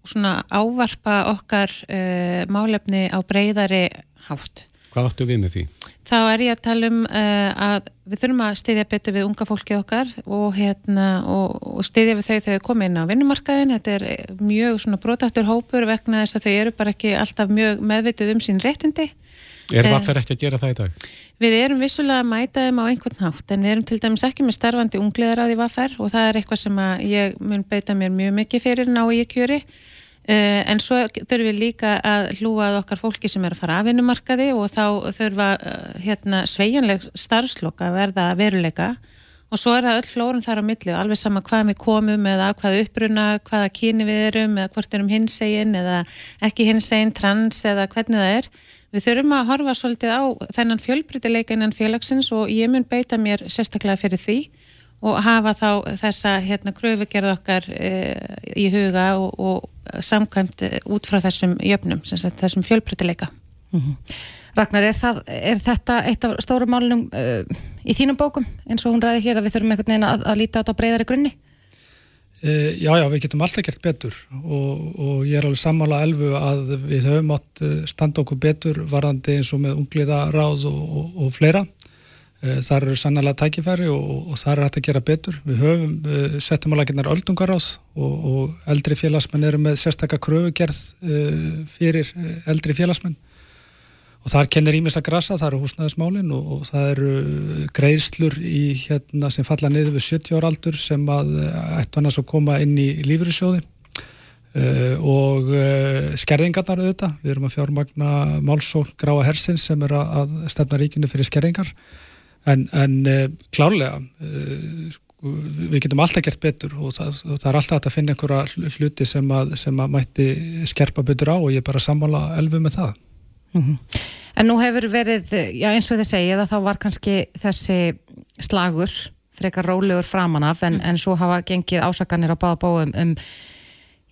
S7: svona ávarpa okkar eh, málefni á breyðari hátt.
S2: Hvað áttu við með því?
S7: Þá er ég að tala um uh, að við þurfum að styðja betur við unga fólki okkar og, hérna, og, og styðja við þau þegar þau komið inn á vinnumarkaðin. Þetta er mjög svona brotaktur hópur vegna þess að þau eru bara ekki alltaf mjög meðvitið um sín réttindi.
S2: Er það fyrir ekki að gera það í dag?
S7: Við erum vissulega að mæta þeim á einhvern hátt en við erum til dæmis ekki með starfandi ungliðar á því vaffer og það er eitthvað sem ég mun beita mér mjög mikið fyrir ná í kjöri. Uh, en svo þurfum við líka að hlúa að okkar fólki sem er að fara af vinnumarkaði og þá þurfa uh, hérna, sveianleg starfslokka að verða veruleika og svo er það öll flórun þar á milli og alveg sama hvað við komum eða hvaða uppruna, hvaða kyni við erum eða hvort erum hinsegin eða ekki hinsegin, trans eða hvernig það er við þurfum að horfa svolítið á þennan fjölbrytileika innan félagsins og ég mun beita mér sérstaklega fyrir því og hafa þá þessa hérna kröfugerð okkar e, í huga og, og samkvæmt út frá þessum jöfnum, sagt, þessum fjölbreytileika. Mm -hmm.
S3: Ragnar, er, það, er þetta eitt af stóru málunum uh, í þínum bókum eins og hún ræði hér að við þurfum einhvern veginn að, að líta á þetta á breyðari grunni?
S8: Uh, já, já, við getum alltaf gert betur og, og ég er alveg sammála elfu að við höfum átt standa okkur betur varðandi eins og með ungliða ráð og, og fleira Eh, þar eru sannlega tækifæri og, og þar er hægt að gera betur. Við höfum uh, settum á laginnar öldungaráð og, og eldri félagsmenn eru með sérstakka kröfugerð uh, fyrir eldri félagsmenn og þar kennir ímis að grasa, það eru húsnæðismálinn og, og það eru greiðslur í hérna sem falla niður við 70 ára aldur sem að ættu hann að koma inn í lífyrirsjóði uh, og skerðingarnar auðvitað. Við erum að fjármagna málsókn gráa hersins sem er að stefna ríkinu fyrir skerðingar. En, en uh, klárlega uh, við getum alltaf gert betur og það, og það er alltaf að finna einhverja hluti sem að, sem að mætti skerpa betur á og ég er bara að sammála elfu með það mm
S3: -hmm. En nú hefur verið, já eins og þið segið að þá var kannski þessi slagur frekar rólegur framan af en, mm. en svo hafa gengið ásakanir á báða bóum um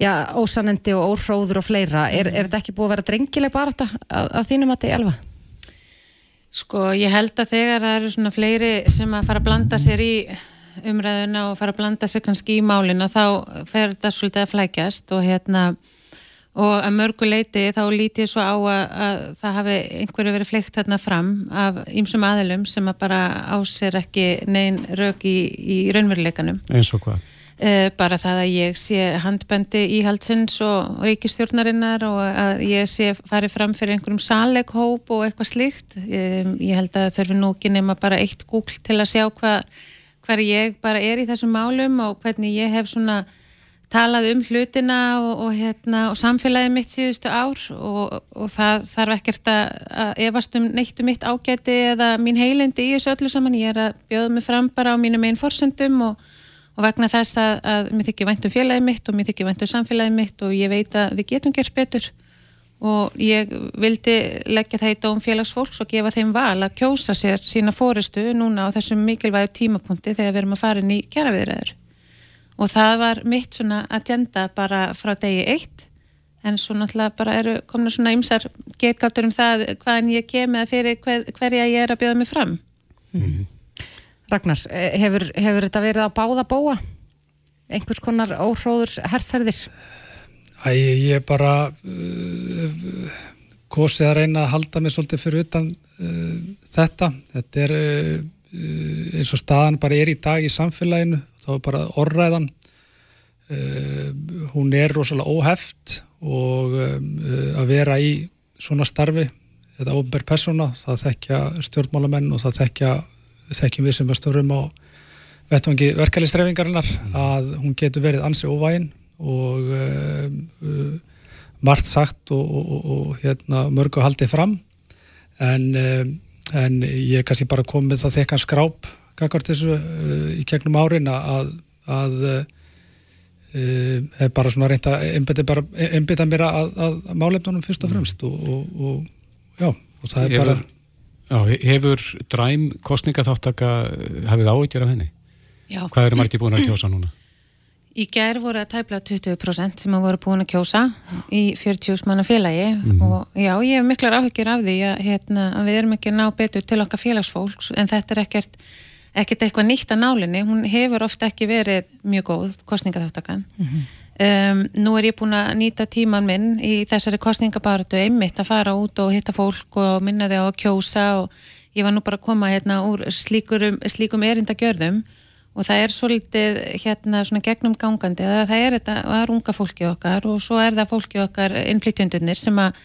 S3: já, ósanendi og óhróður og fleira er, er þetta ekki búið að vera drengileg bara að, að þínum að þetta er elva?
S7: Sko ég held að þegar það eru svona fleiri sem að fara að blanda sér í umræðuna og fara að blanda sér kannski í málina þá fer þetta svolítið að flækjast og hérna og að mörgu leiti þá líti ég svo á að, að það hafi einhverju verið fleikt þarna fram af ýmsum aðilum sem að bara á sér ekki neyn rauk í, í raunveruleikanum.
S2: Eins og hvað?
S7: Uh, bara það að ég sé handbendi íhaldsins og ríkistjórnarinnar og að ég sé farið fram fyrir einhverjum saleghóp og eitthvað slíkt um, ég held að þurfi nú ekki nema bara eitt Google til að sjá hvað hver ég bara er í þessum málum og hvernig ég hef svona talað um hlutina og, og, hérna, og samfélagið mitt síðustu ár og, og það þarf ekkert að, efast um neitt um mitt ágæti eða mín heilindi í þessu öllu saman. Ég er að bjóða mig fram bara á mínum einn forsendum og vegna þess að, að mér þykir vænt um félagið mitt og mér þykir vænt um samfélagið mitt og ég veit að við getum gert betur. Og ég vildi leggja það í dóm félagsfólks og gefa þeim val að kjósa sér sína fóristu núna á þessum mikilvægu tímapunkti þegar við erum að fara inn í kjæraviðræður og það var mitt svona agenda bara frá degi eitt en svo náttúrulega bara eru komna svona ymsar getgáttur um það hvaðan ég kem eða fyrir hver, hverja ég er að bjóða mig fram mm -hmm.
S3: Ragnar, eh, hefur, hefur þetta verið að báða bóa? Einhvers konar óhróðurs herrferðir?
S8: Æ, ég bara uh, kosið að reyna að halda mig svolítið fyrir utan uh, þetta. Þetta er uh, eins og staðan bara er í dag í samfélaginu, þá er bara orðræðan. Hún er rosalega óheft og að vera í svona starfi, þetta ofnbær persóna, það þekkja stjórnmálamenn og það þekkja þekkjum við sem að störum á vettvangi verkefliðsreifingarinnar að hún getur verið ansi óvægin og uh, uh, margt sagt og, og, og hérna, mörgu haldið fram en, uh, en ég er kannski bara komið það þekkan skráp kakart þessu í gegnum árin að, að hef bara svona reynt að einbita mér að, að málefnunum fyrst og fremst og, og já, og það er bara
S2: Já, hefur dræm kostningaþáttaka hafið áhyggjur af henni? Já. Hvað eru margir búin að kjósa núna?
S7: Í gær voru það tæplega 20% sem að voru búin að kjósa í 40 manna félagi mm -hmm. og já, ég hef miklar áhyggjur af því að, hérna, að við erum ekki að ná betur til okkar félagsfólks en þetta er ekkert, ekkert eitthvað nýtt að nálinni, hún hefur ofta ekki verið mjög góð kostningaþáttakann. Mm -hmm. um, nú er ég búin að nýta tíman minn í þessari kostningabaratu einmitt að fara út og hitta fólk og minna þau á að kjósa og ég var nú bara að koma hérna úr slíkurum, slíkum erindagjörðum og það er svolítið hérna svona gegnum gangandi það er þetta, það er unga fólki okkar og svo er það fólki okkar innflytjundunir sem að,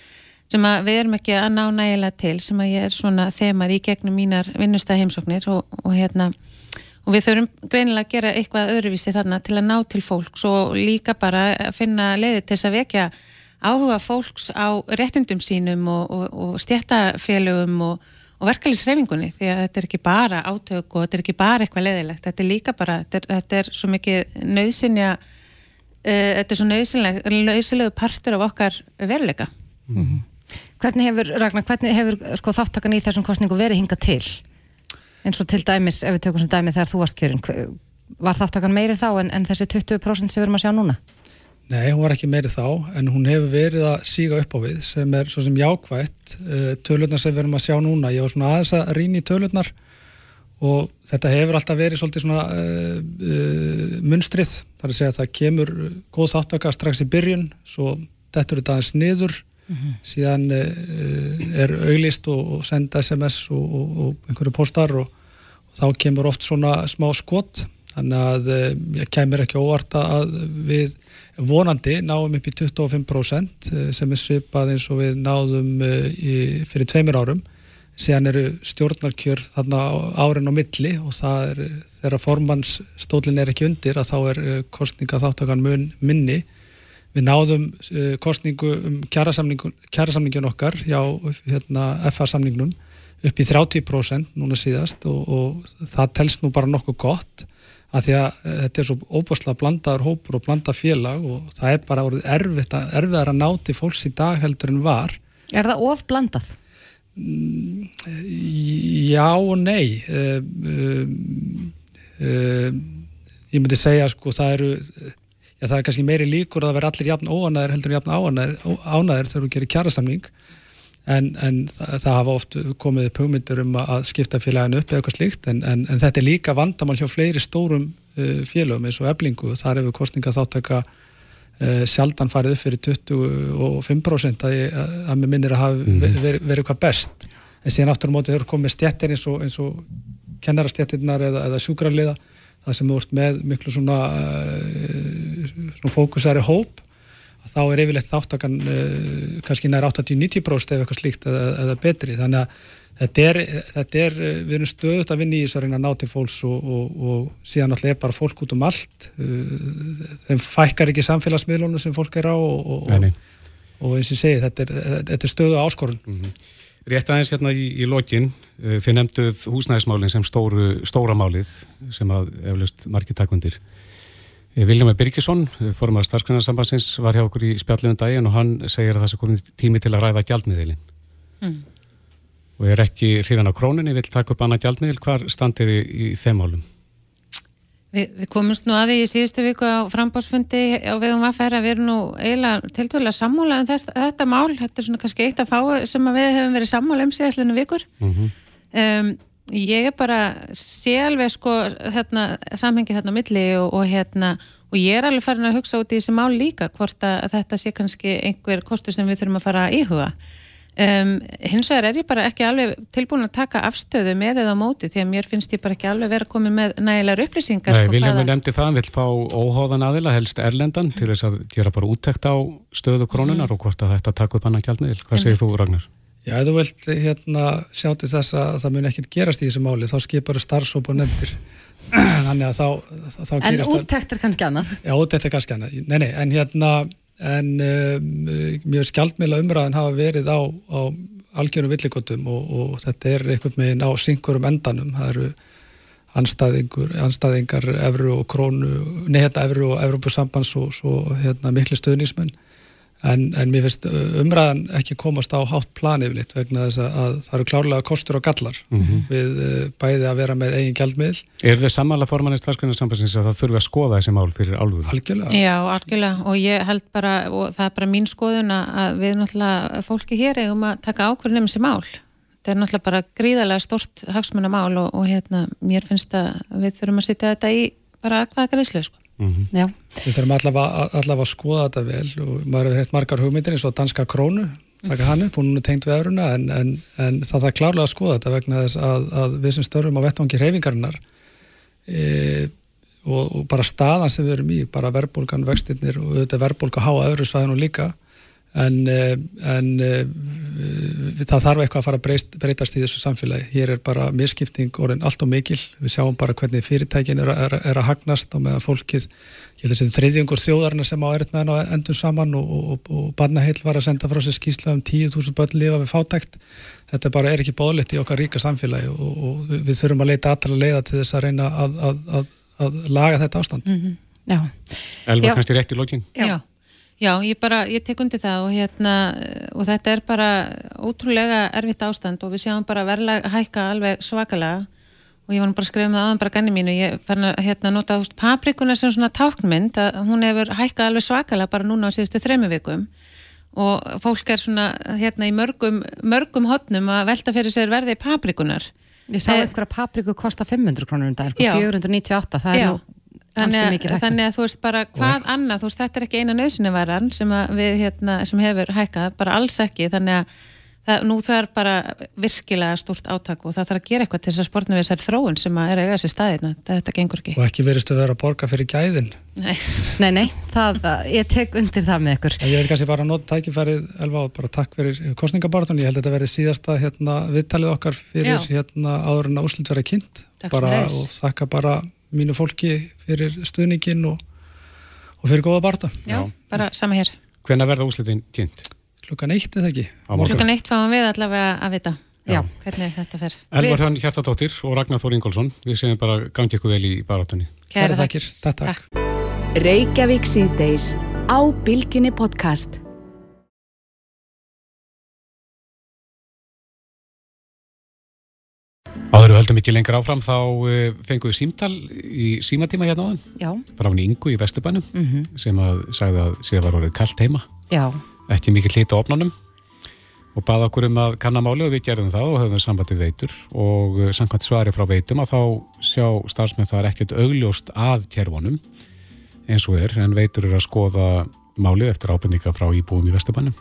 S7: sem að við erum ekki að ná nægilega til sem að ég er svona þemað í gegnum mínar vinnustæðheimsóknir og, og hérna og við þurfum greinilega að gera eitthvað öðruvísi þarna til að ná til fólks og líka bara að finna leiði til þess að vekja áhuga fólks á réttindum sínum og, og, og stjættafélögum og og verkefliðsreifingunni því að þetta er ekki bara átök og þetta er ekki bara eitthvað leðilegt þetta er líka bara, þetta er, þetta er svo mikið nöðsynja uh, þetta er svo nöðsynlegu partur af okkar veruleika mm -hmm.
S3: Hvernig hefur, Ragnar, hvernig hefur sko, þáttakan í þessum kostningu verið hinga til eins og til dæmis, ef við tökum sem dæmi þegar þú varst kjörin var þáttakan meiri þá en, en þessi 20% sem við erum að sjá núna?
S8: Nei, hún var ekki meiri þá, en hún hefur verið að síga upp á við sem er svo sem jákvægt eh, tölurnar sem við erum að sjá núna. Ég var svona aðeins að rýna í tölurnar og þetta hefur alltaf verið svolítið svona uh, uh, munstrið. Það er að segja að það kemur góð þáttaka strax í byrjun, svo þetta aðeins niður, mm -hmm. síðan uh, er auglist og, og senda SMS og, og, og einhverju postar og þá kemur oft svona smá skott, þannig að ég kemur ekki óvart að við vonandi náum upp í 25% eh, sem er svipað eins og við náðum eh, í, fyrir tveimur árum síðan eru stjórnarkjör þarna árin á milli og það er þegar formannsstólinn er ekki undir að þá er eh, kostninga þáttakann mun minni við náðum kostningu um kjærasamningun okkar hjá hérna, FA-samningnum upp í 30% núna síðast og, og það telst nú bara nokkuð gott að því að eh, þetta er svo óbúslega blandaður hópur og blandað félag og það er bara erfitt að, erfiðar að náti fólks í dag heldur en var.
S3: Er það of blandað?
S8: Mm, já og nei. Uh, uh, uh, ég myndi segja sko það eru, já það er kannski meiri líkur að verður allir jafn óanæður heldur en jafn ánæður þegar þú gerir kjærasamning en, en það hafa oft komið pugmyndur um að skipta félaginu upp eða eitthvað slíkt en, en, en þetta er líka vandamál hjá fleiri stórum uh, félagum eins og eblingu þar hefur kostninga þáttaka uh, sjaldan farið upp fyrir 25% að, að, að mér minnir að hafa -hmm. verið veri hvað best. En síðan aftur á móti þau eru komið stjættir eins og, og kennarastjættirnar eða, eða sjúkrarliða það sem er með miklu svona, uh, svona fókusæri hóp þá er yfirleitt þáttakann uh, kannski nær 80-90% eða eitthvað slíkt eða, eða betri. Þannig að þetta er, þetta er uh, við erum stöðut að vinna í þess að reyna að ná til fólks og, og, og síðan alltaf er bara fólk út um allt. Uh, þeim fækkar ekki samfélagsmiðlunum sem fólk er á og, og eins og segi þetta er, þetta er stöðu áskorun. Mm -hmm.
S2: Rétt aðeins hérna í, í lokin. Þið nefnduð húsnæðismálinn sem stóru, stóra málið sem að eflust margir takundir Viljum Birgisson, formar starfsgrunarsambansins, var hjá okkur í spjalliðum daginn og hann segir að það sé komið tími til að ræða gjaldmiðilin. Mm. Og er ekki hrifan á króninni, vil taka upp annað gjaldmiðil, hvar standið þið í þeim málum?
S7: Vi, við komumst nú aði í síðustu viku á frambásfundi á vegum aðferða, við erum nú eiginlega tiltvöla sammála um þess, þetta mál, þetta er svona kannski eitt að fá sem að við hefum verið sammála um síðastlunum vikur. Mm -hmm. um, Ég er bara, sé alveg sko hérna, samhengi þarna á milli og, og hérna, og ég er alveg farin að hugsa út í þessi mál líka hvort að þetta sé kannski einhver kostur sem við þurfum að fara að íhuga um, hins vegar er ég bara ekki alveg tilbúin að taka afstöðu með eða móti því að mér finnst ég bara ekki alveg verið að koma með nægilegar upplýsingar
S2: Nei, sko, Viljum við nefndi það, hann vil fá óhóðan aðila helst erlendan til þess að gera bara úttekt á stöðu krónunar mm. og hvort að þetta takk upp annan gjaldmiðil, hvað segir þú Ragnar?
S8: Já, ef þú vilt hérna, sjá til þess að það mun ekkert gerast í þessu máli, þá skipar það starfsóp og nefndir. Þannig að þá, þá
S3: En úttekt er kannski annað?
S8: Já, úttekt er kannski annað. Nei, nei, en hérna, en um, mjög skjaldmila umræðin hafa verið á, á algjörum villikotum og, og þetta er einhvern veginn á syngurum endanum. Það eru anstæðingar, Evru og Krónu, nei, hérna Evru og Evrópusambands og svo hérna miklu stöðnismenn en, en mér finnst umræðan ekki komast á hátt plan yfirleitt vegna þess að það eru klárlega kostur og gallar mm -hmm. við bæði að vera með eigin gjaldmiðl.
S2: Er þið samanlega formanist starfsgrunarsambansins að það þurfi að skoða þessi mál fyrir álfur?
S8: Algjörlega.
S7: Já, algjörlega og ég held bara, og það er bara mín skoðun að við náttúrulega fólki hér eigum að taka ákvörðum um þessi mál þetta er náttúrulega bara gríðarlega stort hagsmunamál og, og hérna, mér finnst að við þurfum að sitja þetta í bara hvaða greiðslu sko.
S8: Mm -hmm. Við þurfum allavega, allavega að skoða þetta vel og maður hefur heilt margar hugmyndir eins og danska krónu, taka hann upp hún er tengt við öðruna en, en, en það er klárlega að skoða þetta vegna þess að, að við sem störfum á vettvangi reyfingarinnar e, og, og bara staðan sem við erum í, bara verðbólgan vextinnir og auðvitað verðbólga háa öðru svæðinu líka en, eh, en eh, það þarf eitthvað að fara að breyst, breytast í þessu samfélagi. Hér er bara miskipting orðin allt og mikil. Við sjáum bara hvernig fyrirtækin er, er, er að hagnast og meðan fólkið, ég held að er þriðjungur þjóðarna sem á erðt með hann og endur saman og, og, og barnaheil var að senda frá sér skýsla um 10.000 börn lifa við fátækt. Þetta bara er ekki bóðlegt í okkar ríka samfélagi og, og við þurfum að leita allra leiða til þess að reyna að, að, að, að laga þetta ástand.
S3: Mm -hmm. Já.
S2: Elva kannski rétt í lokin.
S7: Já. Já, ég bara, ég tek undir það og hérna, og þetta er bara ótrúlega erfitt ástand og við sjáum bara verðlega hækka alveg svakalega og ég var bara að skrifa með aðan bara ganni mínu, ég fann að hérna nota úst paprikuna sem svona táknmynd að hún hefur hækkað alveg svakalega bara núna á síðustu þrejmu vikum og fólk er svona hérna í mörgum, mörgum hotnum að velta fyrir sér verði paprikunar.
S3: Ég sá einhverja papriku kosta 500 krónur um dag, 498, það er
S7: Já.
S3: nú
S7: Þannig að, þannig að þú veist bara hvað annað, þú veist þetta er ekki eina nöðsynnevaran sem, hérna, sem hefur hækkað, bara alls ekki, þannig að það, nú það er bara virkilega stort áttak og það þarf að gera eitthvað til þess að sportna við þessar þróun sem er eiga þessi staðina, þetta gengur ekki.
S8: Og ekki veristu að vera að borga fyrir gæðin.
S7: Nei,
S3: nei, nei það, ég tek undir það með ykkur.
S8: Ég vil kannski bara nota tækifærið, Elva, og bara takk fyrir kostningabartun, ég held að þetta verði síðasta hérna, viðtalið okkar fyrir hérna, áður en að úslut verið kynnt. Bara, og þakka bara mínu fólki fyrir stuðningin og, og fyrir góða barta.
S7: Já, bara sama hér.
S2: Hvenna verða úslitin kynnt?
S8: Klukkan eitt eða ekki.
S7: Klukkan eitt fáum við allavega að vita. Já, hvernig þetta fer.
S2: Elvar Hrann Hjartadóttir og Ragnar Þór Ingólfsson, við séum bara gangi ykkur vel í barátunni.
S7: Kæra
S8: þakkir. Takk, takk.
S1: Reykjavík síðdeis á Bilginni podcast.
S2: Áður við höldum ekki lengur áfram þá eh, fengum við símtal í símatíma hérna áðan
S3: Já.
S2: frá hann Ingu í Vesturbænum
S3: mm -hmm.
S2: sem að sagði að síðan var orðið kallt heima
S3: Já.
S2: ekki mikið hlita opnánum og baða okkur um að kannamáli og við gerðum það og höfðum samband við veitur og eh, samkvæmt svari frá veitum að þá sjá starfsmenn það er ekkert augljóst að kjærvonum eins og er en veitur eru að skoða málið eftir ábyrninga frá íbúum í Vesturbænum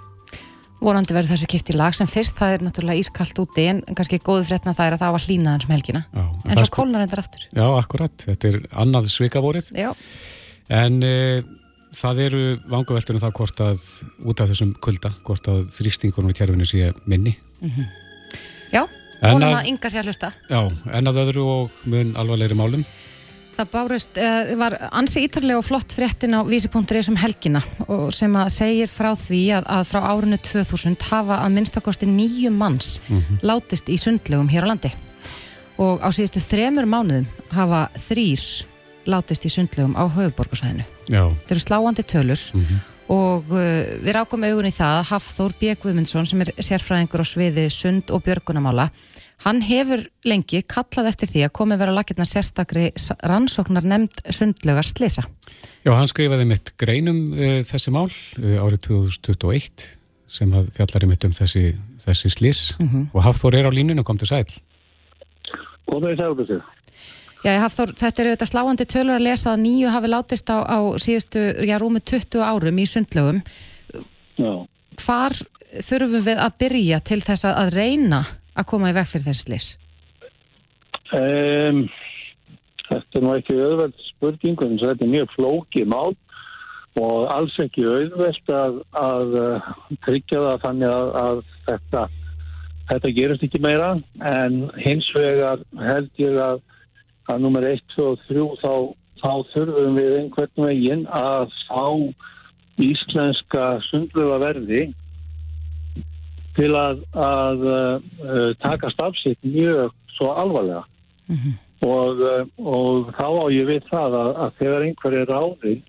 S3: vonandi verður þessu kipt í lag sem fyrst það er náttúrulega ískallt úti en kannski góðu frétna það er að það var hlýnaðan sem helgina.
S2: Já, en,
S3: en svo sko... kólnar endur aftur.
S2: Já, akkurat, þetta er annað svikavórið. En e, það eru vangaveltunum það hvort að út af þessum kulda, hvort að þrýstingunum í kerfinu sé minni.
S3: Mm -hmm. Já, vonum að ynga sér hlusta.
S2: Já, en að öðru og mun alvarleiri málum
S3: Það bárust, uh, var ansi ítarlega og flott fréttin á vísi.is um helgina og sem að segir frá því að, að frá árunnu 2000 hafa að minnstakosti nýju manns mm -hmm. látist í sundlegum hér á landi og á síðustu þremur mánuðum hafa þrýr látist í sundlegum á höfuborgarsvæðinu. Það eru sláandi tölur mm -hmm. og uh, við rákum augun í það að Hafþór B. Guðmundsson sem er sérfræðingur á sviði sund og björgunamála Hann hefur lengi kallað eftir því að komi vera lakirna sérstakri rannsóknar nefnd sundlögar slisa.
S2: Já, hann skrifaði mitt greinum uh, þessi mál uh, árið 2021 sem fjallar í mitt um þessi, þessi slis mm -hmm. og Hafþór er á línunu og kom til sæl.
S5: Komið í sæl
S3: Já, Hafþór, þetta er auðvitað sláandi tölur að lesa að nýju hafi látist á, á síðustu, já, rúmi 20 árum í sundlögum.
S5: Já.
S3: Hvar þurfum við að byrja til þess að reyna að koma í veg fyrir þessi slis?
S5: Um, þetta er nú ekki auðveld spurning en þetta er mjög flókið mál og alls ekki auðveld að, að uh, tryggja það þannig að, að þetta, þetta gerist ekki meira en hins vegar held ég að að nummer 1, 2 og 3 þá, þá þurfum við einhvern veginn að fá íslenska sundluða verði til að, að uh, taka stafsitt mjög svo alvarlega mm -hmm. og, uh, og þá á ég við það að, að þegar einhver er ráðinn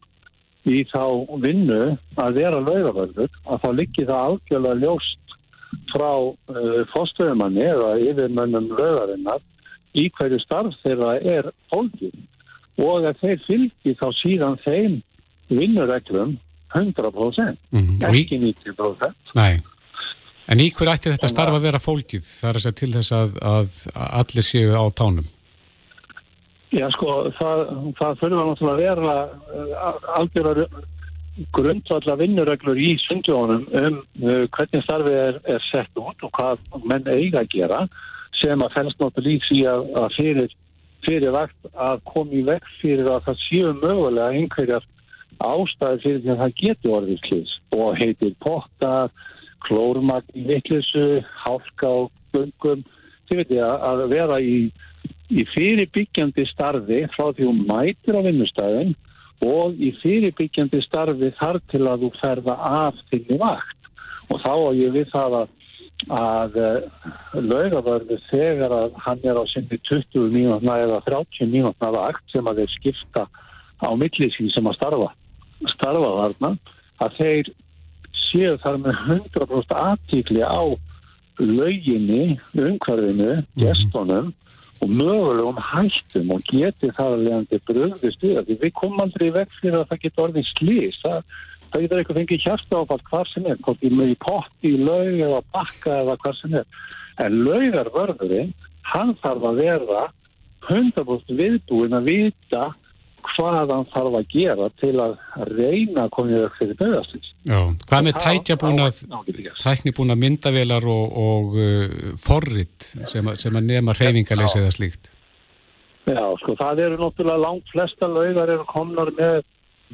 S9: í þá vinnu að vera laugavörður að þá liggi það algjörlega ljóst frá uh, fórstöðumanni eða yfirmönnum laugarinnar í hverju starf þeirra er fólkið og að þeir fylgi þá síðan þeim vinnureglum 100%
S2: Mhm. Og í-
S9: ekki 90%
S2: Nei. En í hver ætti þetta starf að vera fólkið? Það er að segja til þess að, að allir séu á tánum.
S9: Já sko, það, það náttúrulega að vera uh, algjörðar grundvallar vinnureglur í sundjónum um uh, hvernig starfið er, er sett út og hvað menn eiga að gera sem að fælst náttúrulega í að, að fyrir, fyrir vakt að koma í vekk fyrir að það séu mögulega einhverjar ástæði fyrir því að það getur orðið slís og heitir pottar, klórmagn í vittlisu, hálka og göngum, þið veit ég að vera í í fyrirbyggjandi starfi frá því hún mætir á vinnustæðin og í fyrirbyggjandi starfi þar til að þú ferða af þinni vakt. Og þá á ég við það að, að laugavörðu þegar að hann er á sinni 20 mínútna eða 30 mínútna vakt sem að þeir skipta á millisín sem að starfa starfa þarna að þeir séu þar með 100% aðtíkli á lauginni, umhverfinu, gestunum og mögulegum hættum og geti það að leiðandi bröðist við því við komum aldrei vekk fyrir að það getur orðið slís það, það getur eitthvað fengið hjarta áfall hvar sem er, hvort í í potti, í laug eða bakka eða hvar sem er. En laugarvörðurinn hann þarf að vera 100% viðbúin að vita hvað hann þarf að gera til að reyna að koma í vekk fyrir bröðastins
S2: Já, hvað með
S9: gerst.
S2: tæknibúnað myndavélar og, og uh, forrit sem, sem að nema reyfingaleysi eða slíkt?
S9: Já, sko, það eru náttúrulega langt flesta laugar eru komnar með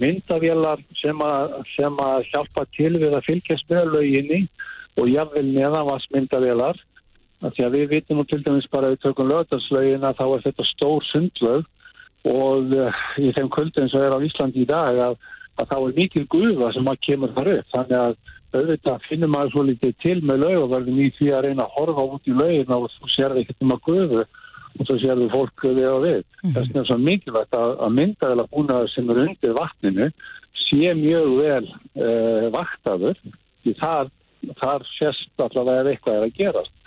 S9: myndavélar sem að, sem að hjálpa til við að fylgjast með lauginni og jafnvel neðanvarsmyndavélar. Af Því að við vitum nú til dæmis bara við tökum lögdarslaugin að þá er þetta stór sundlaug og uh, í þeim kvöldin sem er á Íslandi í dag að, að þá er mikil guða sem að kemur þar upp. Þannig að auðvitað finnum maður svo litið til með laugaverðin í því að reyna að horfa út í laugina og þú sérði ekkert um að guðu og svo sérðu fólk við og við. Þess vegna er svo mikilvægt að, að myndaðela búnaður sem er undir vatninu sé mjög vel uh, vaktaður því þar, þar sést allavega ef eitthvað er að gerast.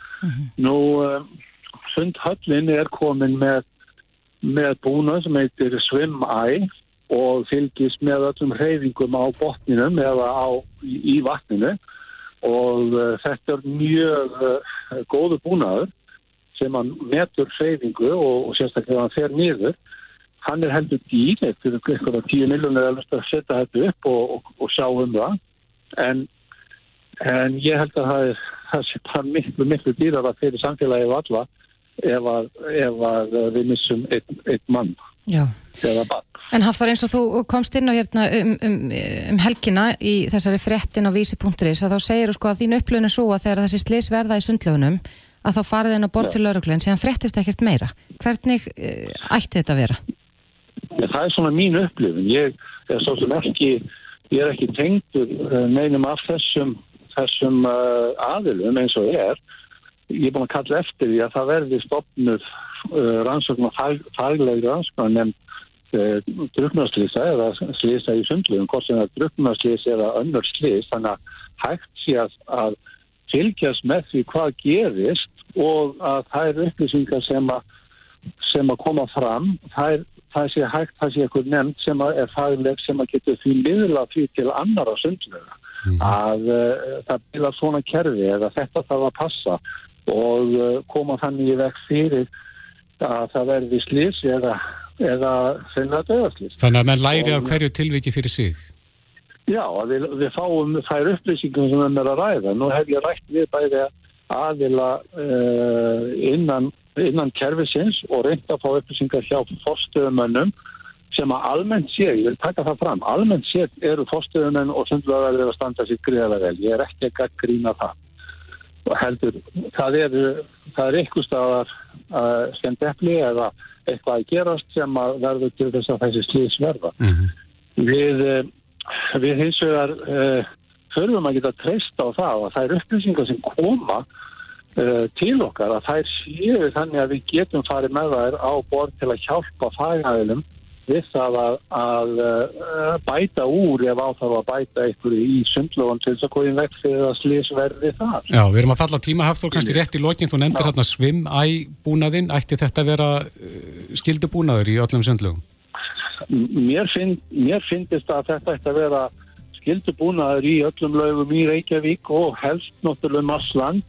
S9: Nú, uh, Sundhöllin er komin með, með búnað sem heitir Swim Eye og fylgist með öllum hreyfingum á botninum eða á, í, í vatninu. Og uh, þetta er mjög uh, góðu búnaður sem hann metur hreyfingu og, og sérstaklega hann fer niður. Hann er heldur dýr eftir eitthvað tíu miljónir að setja þetta upp og, og, og sjá um það. En, en ég held að það, er, miklu, miklu dýrar að fyrir samfélagið alla ef að, ef að við missum einn, einn mann
S3: Já.
S9: eða barn.
S3: En Hafþór eins og þú komst inn á hérna um, um, um helgina í þessari fréttin á vísi.is að þá segir þú sko að þín upplöfun er svo að þegar þessi slis verða í sundlöfunum að þá farið inn á bort til lauruglu en síðan fréttist ekkert meira. Hvernig uh, ætti þetta að vera?
S9: Ja, það er svona mín upplifin. Ég er svo sem ekki, ég er ekki tengdur uh, neinum af þessum, þessum uh, aðilum eins og ég er. Ég er búin að kalla eftir því að það verði stopnud uh, rannsókn og fag, faglegri rannsókn nefn uh, druknarslýsa eða slýsa í sundlugum, hvort sem það er druknarslýs eða önnur slýs, þannig að hægt sé að, að fylgjast með því hvað gerist og að það eru upplýsingar sem að sem að koma fram, það, er, það sé hægt, það sé eitthvað nefnd sem að er fagleg sem að getur því miðla því til annara sundlega að uh, það bila svona kerfi eða þetta þarf að passa og uh, koma þannig í vekk fyrir að það verði slís eða, eða sennilega döðarslís.
S2: Þannig að menn læri af hverju tilviki fyrir sig.
S9: Já, við, við fáum þær upplýsingum sem við erum að ræða. Nú hef ég rætt við bæði aðila uh, innan, innan kerfisins og reynd að fá upplýsingar hjá fórstöðumönnum sem að almennt sé, ég vil taka það fram, almennt sé eru fórstöðumenn og sundlöðar að standa sér greiða vel. Ég er ekki að gaggrína það. Heldur, það er, það er eitthvað staðar uh, skemmt epli eða eitthvað að gerast sem að verður til þess að þessi slís verða. Við, eh, við hins vegar uh, þurfum að geta treyst á það og það er upplýsingar sem koma uh, til okkar að þær séu þannig að við getum farið með þær á borð til að hjálpa fagæðilum við það að, að uh, bæta úr ef áþarf að bæta einhverju í sundlóðan til þess að kóðin vekk fyrir að slísverði þar.
S2: Já, við erum að falla á tíma hafþór kannski rétt í lokin, þú nefndir hérna svim-æ-búnaðinn, ætti þetta að vera uh, skildubúnaður í öllum sundlögum?
S9: Mér, finn, mér finnist að þetta ætti að vera skildubúnaður í öllum lögum í Reykjavík og helst náttúrulega Marsland.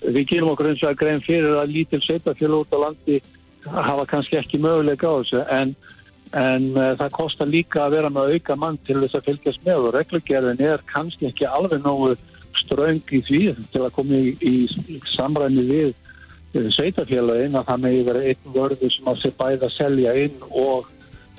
S9: Við gerum okkur eins og að grein fyrir að lítil sveitafélag út á landi hafa kannski ekki möguleika á þessu en en uh, það kostar líka að vera með auka mann til þess að fylgjast með og reglugerðin er kannski ekki alveg nógu ströng í því til að koma í, í samræmi við uh, sveitafélagin að það megi vera einn vörðu sem að sé bæða að selja inn og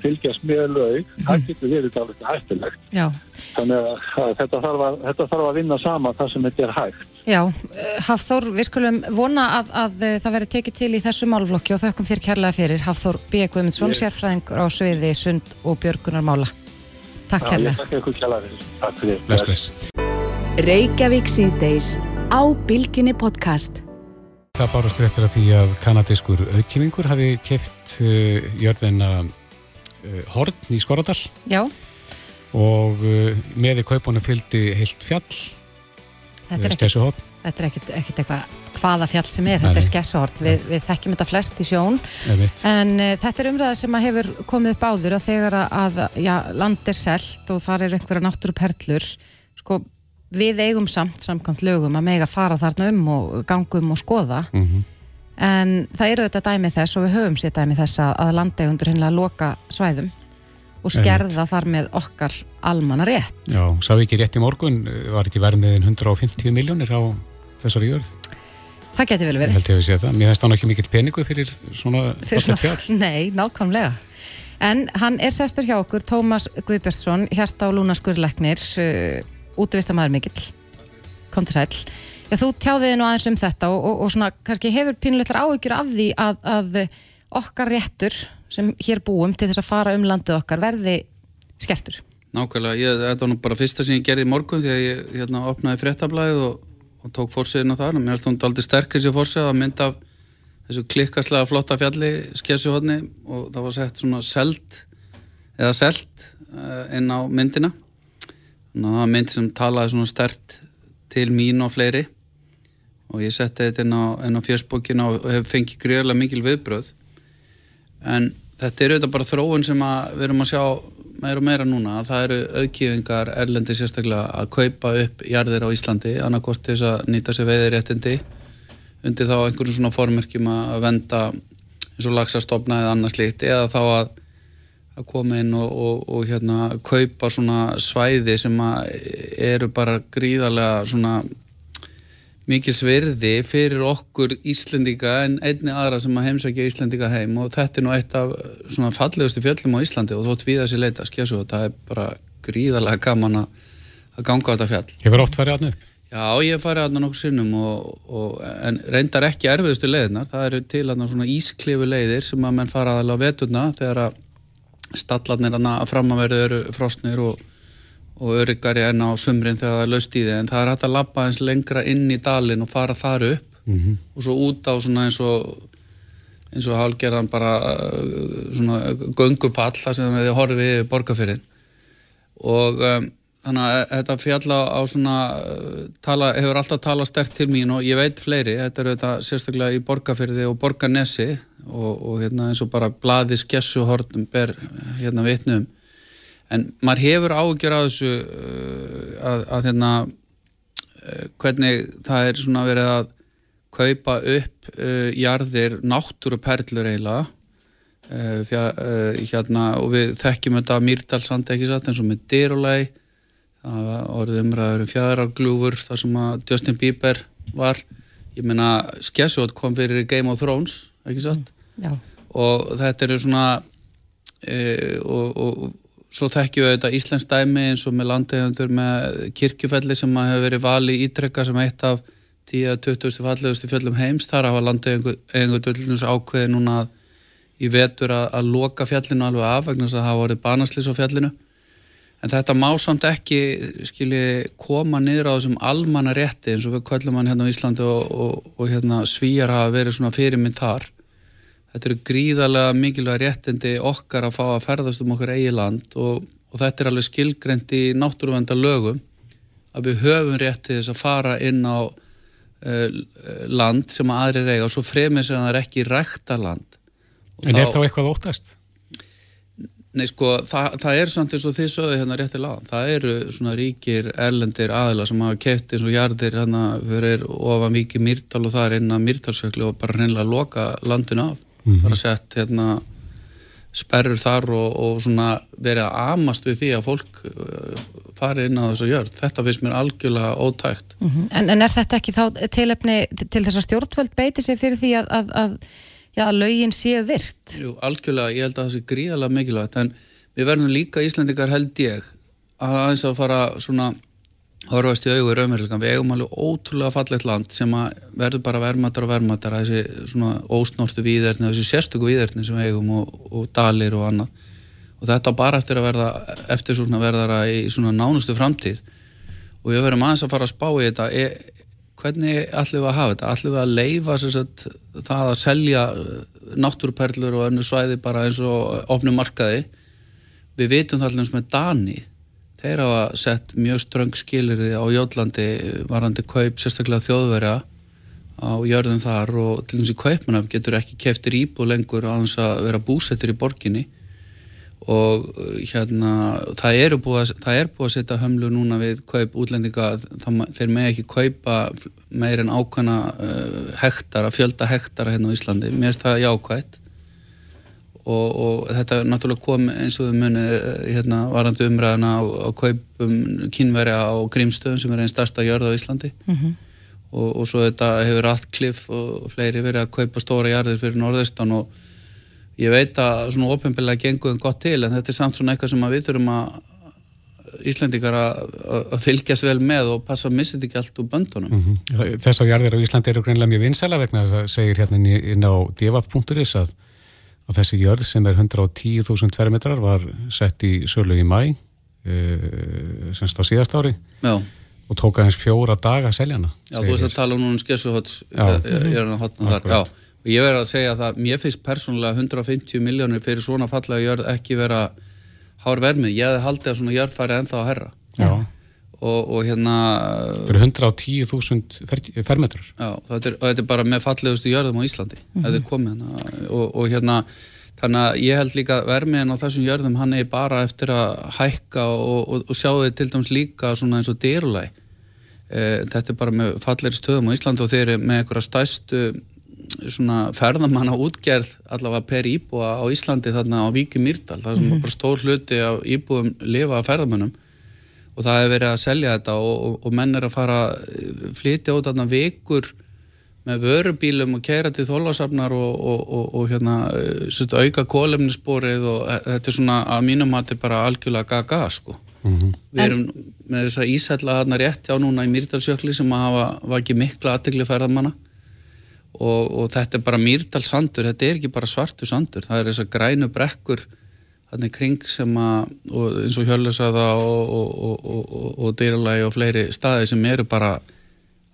S9: fylgjast með lög, mm. það getur verið alveg hættilegt.
S3: Já.
S9: Þannig að þetta þarf að, þetta þarf að vinna sama þar sem þetta er hægt.
S3: Já, eh, Hafþór, við skulum vona að, að eh, það veri tekið til í þessu málflokki og þaukum þér kærlega fyrir. Hafþór B. Guðmundsson, sérfræðingur á sviði Sund og Björgunar Mála. Takk kærlega.
S9: Takk ykkur kærlega fyrir. Takk fyrir.
S2: Bless, bless.
S1: Reykjavík síðdeis á Bilginni podcast.
S2: Það bárast við eftir að því að kanadískur auðkífingur hafi keft uh, jörðina Horn í Skoradal.
S3: Já.
S2: Og uh, með í kaupunum fylgdi heilt fjall
S3: þetta er ekkert, þetta er ekkert, eitthvað hvaða fjall sem er, Nei. þetta er skessuhort við, við þekkjum þetta flest í sjón en uh, þetta er umræða sem hefur komið upp áður og þegar að já, land er selt og þar er einhverja náttúruperlur sko, við eigum samt samkvæmt lögum að mega fara þarna um og gangum og skoða mm -hmm. En það eru þetta dæmið þess og við höfum sér dæmið þess að landegundur hinnlega loka svæðum og skerða þar með okkar almanna rétt.
S2: Já, sá ekki rétt í morgun, var ekki vermiðin 150 miljónir á þessari jörð?
S3: Það getur vel verið.
S2: Ég held ég að sé það. Mér finnst það ekki mikill peningu fyrir svona
S3: fjár. Nei, nákvæmlega. En hann er sestur hjá okkur, Tómas Guðbjörnsson, hjarta á Lúnaskurleiknir, uh, útvistamæður mikill. Kom til sæl. Já, þú tjáðiði nú aðeins um þetta og, og, og svona kannski hefur pínuleittar áhyggjur af því að, að okkar réttur sem hér búum til þess að fara um landið okkar verði skertur?
S10: Nákvæmlega, ég, þetta var nú bara fyrsta sem ég gerði í morgun því að ég hérna, opnaði fréttablaðið og, og tók fórsíðin á það mér finnst hún aldrei sterkir sér fórsíð að mynda af þessu klikkaslega flotta fjalli skessuhotni og það var sett svona selt eða selt uh, inn á myndina þannig að það var mynd sem talaði svona stert til mín og fleiri og ég setti þetta inn á, á fjörsbókina og hef fengið greiðlega mikil viðbröð en þetta er auðvitað bara þróun sem við erum að sjá meira og meira núna. Það eru auðkífingar erlendi sérstaklega að kaupa upp jarðir á Íslandi annarkort til þess að nýta sér veiðiréttindi undir þá einhverjum svona formerkjum að venda eins og lagsastofna eða annars líkt eða þá að, að koma inn og, og, og hérna kaupa svona svæði sem eru bara gríðarlega svona mikil sverði fyrir okkur Íslendinga en einni aðra sem að heimsækja Íslendinga heim og þetta er nú eitt af svona fallegustu fjöllum á Íslandi og þótt við þessi leita skjásu og það er bara gríðarlega gaman að ganga á þetta fjall.
S2: Hefur oft farið aðna upp?
S10: Já, ég hef farið aðna nokkur sinnum og, og, en reyndar ekki erfiðustu leiðinar, það eru til aðna svona ísklifu leiðir sem að menn fara aðalega á veturna þegar að stallarnir aðna að framaverðu eru frostnir og og öryggari enn á sumrin þegar það er löst í þið en það er hægt að lappa eins lengra inn í dalin og fara þar upp mm -hmm. og svo út á svona eins og eins og hálgerðan bara uh, svona göngupall þar sem við horfið borgarfyrir og um, þannig að þetta fjalla á svona uh, tala, hefur alltaf talað stert til mín og ég veit fleiri, þetta eru þetta sérstaklega í borgarfyrði og borgarnesi og, og hérna eins og bara bladi skessuhornum ber hérna vitnum en maður hefur ágjör að þessu uh, að, að hérna uh, hvernig það er svona verið að kaupa upp uh, jarðir náttúruperlur eiginlega. Uh, uh, hérna og við þekkjum þetta Mýrdalsand ekki satt eins og með Dyrulei það var orðið umræður um fjæðararglúfur þar sem að Justin Bieber var. Ég meina Skessot kom fyrir Game of Thrones ekki satt?
S3: Mm,
S10: og þetta eru svona uh, og, og Svo þekkjum við þetta Íslands dæmi eins og með landegjöndur með kirkjufelli sem hefur verið vali ítrekka sem eitt af 10-20 fallegustu fjöllum heims. Þar hafa landegjöndur ákveði núna í vetur að, að loka fjallinu alveg af vegna þess að hafa verið banaslis á fjallinu. En þetta má samt ekki skilji, koma niður á þessum almanna rétti eins og við kvöllum hann hérna á Íslandi og, og, og hérna, svíjar hafa verið svona fyrirmynd þar. Þetta eru gríðarlega mikilvæg réttindi okkar að fá að ferðast um okkur eigi land og, og þetta er alveg skilgrend í náttúruvenda lögum að við höfum rétti þess að fara inn á uh, land sem aðri reyga og svo fremið sem það er ekki rækta land
S2: og En þá, er þá eitthvað óttast?
S10: Nei sko, það, það er samt eins og þið sögðu hérna rétti land. Það eru svona ríkir, erlendir aðila sem hafa keft eins og jarðir hérna fyrir ofan viki mýrtal og það er einna mýrtalsöklu og bara hreinlega loka landin af. Mm -hmm. Bara sett hérna sperrur þar og, og svona verið að amast við því að fólk uh, fari inn á þessu jörð. Þetta finnst mér algjörlega ótækt.
S3: Mm -hmm. en, en er þetta ekki þá tilefni til þess að stjórnvöld beiti sig fyrir því að, að, að já, lögin séu virt.
S10: Jú, algjörlega, ég held að það sé gríðarlega mikilvægt, en við verðum líka Íslandikar held ég að aðeins að fara svona horfast í augur raunverulegan, við eigum alveg ótrúlega fallet land sem að verður bara vermaðar og vermaðar að þessi svona ósnortu výðerni, þessi sérstöku výðerni sem við eigum og, og dalir og annað. Og þetta bara eftir að verða eftir svona verðara í svona nánustu framtíð. Og við verðum aðeins að fara að spá í þetta. E, hvernig ætlum við að hafa þetta? ætlum við að leifa sagt, það að selja uh, náttúruperlur og önnu svæði bara eins og ofnum markaði? Við vitum það allins með Dani þeir hafa sett mjög ströng skilirði á Jólandi varandi kaup sérstaklega þjóðverja á jörðum þar og til dæmis í kaupmanaf getur ekki keftir íbú lengur á þess að vera búsettir í borginni. Og uh, hérna það, er búið að, búið að setja hömlu núna við kaup útlendinga þeir með ekki kaupa meir en ákvæmna uh, hektara, fjölda hektara hérna á Íslandi, mér finnst það jákvægt og, og þetta náttúrulega kom eins og við munið uh, hérna varandi umræðina á, á kaupum kynverja á Grímstöðum sem er einn starsta jörð á Íslandi mm -hmm. og, og svo þetta hefur Ratcliffe og fleiri verið að kaupa stóra jarðir fyrir norðaustan og ég veit að svona ofinbillega gengur en gott til en þetta er samt svona eitthvað sem við þurfum að Íslandikar að fylgjast vel með og passa að missa þetta ekki allt úr böndunum mm
S2: -hmm. Þessar jarðir á Íslandi eru greinlega mjög vinsæla vegna þess að segir hérna inn á divaf.is að, að þessi jörð sem er 110.000 tverrmetrar var sett í sölu í mæ e, semst á síðast ári. Já. og tók aðeins fjóra daga að selja hana
S10: Já, þú veist að tala um núna um skessuhots ég er að hotna þar. Já. Og ég verði að segja að mér finnst persónulega 150 miljónir fyrir svona fallega jörð ekki vera hár vermið, ég hefði haldið að svona jörð færi ennþá að herra og, og hérna
S2: þetta eru 110.000 fer, fermetrar
S10: já, þetta er, og þetta er bara með fallegustu jörðum á Íslandi mm -hmm. þetta er komið hérna og, og hérna þannig að ég held líka vermiðin á þessum jörðum hann er bara eftir að hækka og, og sjá þið til dæms líka svona eins og dýrulæg e, þetta er bara með falleri stöðum á Íslandi og þeir eru með einhverja stæstu svona ferðamanna útgerð allavega per íbúa á Íslandi þarna á Víki Myrdal, það sem mm -hmm. bara stór hluti af íbúum lifa af ferðamannum og það hefur verið að selja þetta og, og, og menn er að fara flytja út þarna vekur með vörubílum og kæra til þólasafnar og, og hérna svolítið, auka kólefnisborið og þetta er svona að mínum að er bara algjörlega gaga sko. Mm -hmm. Við erum með þess að ísætla þarna rétt á núna í Myrdalsjökli sem að hafa, var ekki mikla aðtegli ferðamanna og, og þetta er bara mýrdal sandur, þetta er ekki bara svartu sandur, það er þess að grænu brekkur þannig kring sem að eins og hjörlusaða og, og, og dýralægi og fleiri staði sem eru bara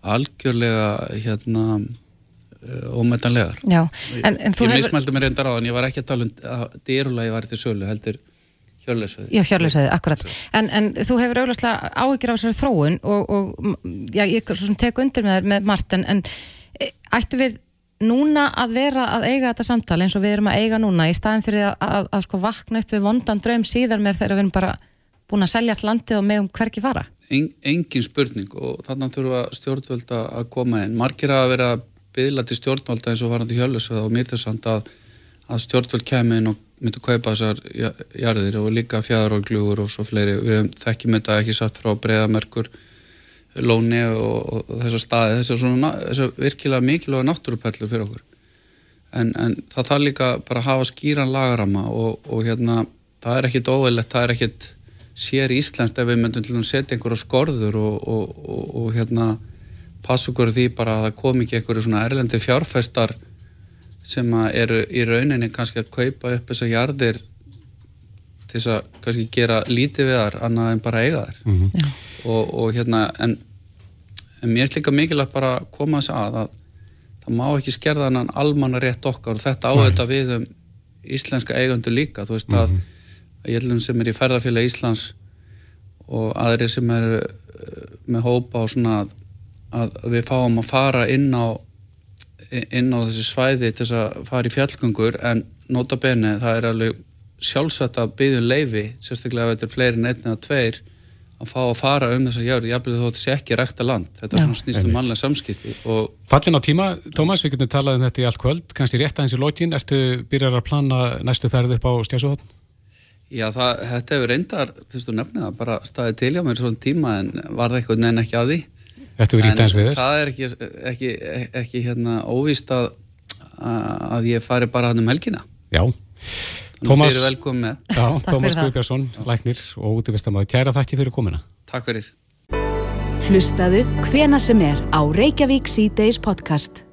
S10: algjörlega hérna eh, ómetanlegar. Ég mismældi mér reyndar á en ég var ekki að tala um að dýralægi var til sölu heldur hjörlusöði
S3: Já, hjörlusöði, akkurat. En, en þú hefur auðvitað áhyggjur á þessari þróun og já, ég tek undir með, með Mart en, en ættu við núna að vera að eiga þetta samtal eins og við erum að eiga núna í staðin fyrir að, að, að sko vakna upp við vondan draum síðar mér þegar við erum bara búin að selja all landið og með um hverki fara.
S10: En, Engin spurning og þannig þurfa stjórnvöld að koma inn. Margir að vera byggla til stjórnvölda eins og varandi hjölusöð og mér þess að, að stjórnvöld kemur inn og myndi að kaupa þessar jarðir og líka fjæðar og glugur og svo fleiri. Við þekkjum þetta ekki satt frá breiðamerkur lóni og, og þessar staði. Þessar, svona, þessar virkilega mikilvæga náttúruperlu fyrir okkur. En, en það þarf líka bara að hafa skýran lagarama og, og hérna það er ekkit óveilett, það er ekkit sér íslenskt ef við myndum til að setja einhverja skorður og, og hérna passa okkur því bara að það kom ekki einhverju svona erlendi fjárfæstar sem eru í rauninni kannski að kaupa upp þessar jarðir til þess að kannski gera lítið við þar annað en bara eiga þær. Mm -hmm. og, og hérna en en mér er líka mikilvægt bara að koma þess að að það má ekki skerða hann almanna rétt okkar og þetta áhauðta við um íslenska eigandu líka. Þú veist að, að ég heldum sem er í ferðarfélag Íslands og aðri sem er uh, með hópa og svona að, að við fáum að fara inn á inn á þessi svæði til þess að fara í fjallgöngur. En nota bene það er alveg sjálfsagt að byggja um leifi sérstaklega ef þetta er fleiri en einn eða tveir að fá að fara um þess að jörð jáfnveg þó að þetta sé ekki rækta land. Þetta er svona snýst um mannlega samskipti og...
S2: Fallin á tíma, Tómas, við getum talað um þetta í allt kvöld, kannski rétt aðeins í lókin ertu byrjar að plana næstu ferð upp á stjásuhotn?
S10: Já, það, þetta hefur reyndar, þú veist þú nefnið það bara staðið til hjá mér svona tíma en var það eitthvað neina ekki að því.
S2: Ertu verið ítt aðeins við þér?
S10: Það er ekki, ekki, ekki hérna óvíst að, að ég fari bara hann um helgina.
S2: Já
S10: Tómas, fyrir velkomið með.
S2: Já, Tómas Guðbjörnsson, læknir og útvistamæður. Kæra þakki fyrir komina.
S10: Takk fyrir.
S1: Hlustaðu hvena sem er á Reykjavík C-Days podcast.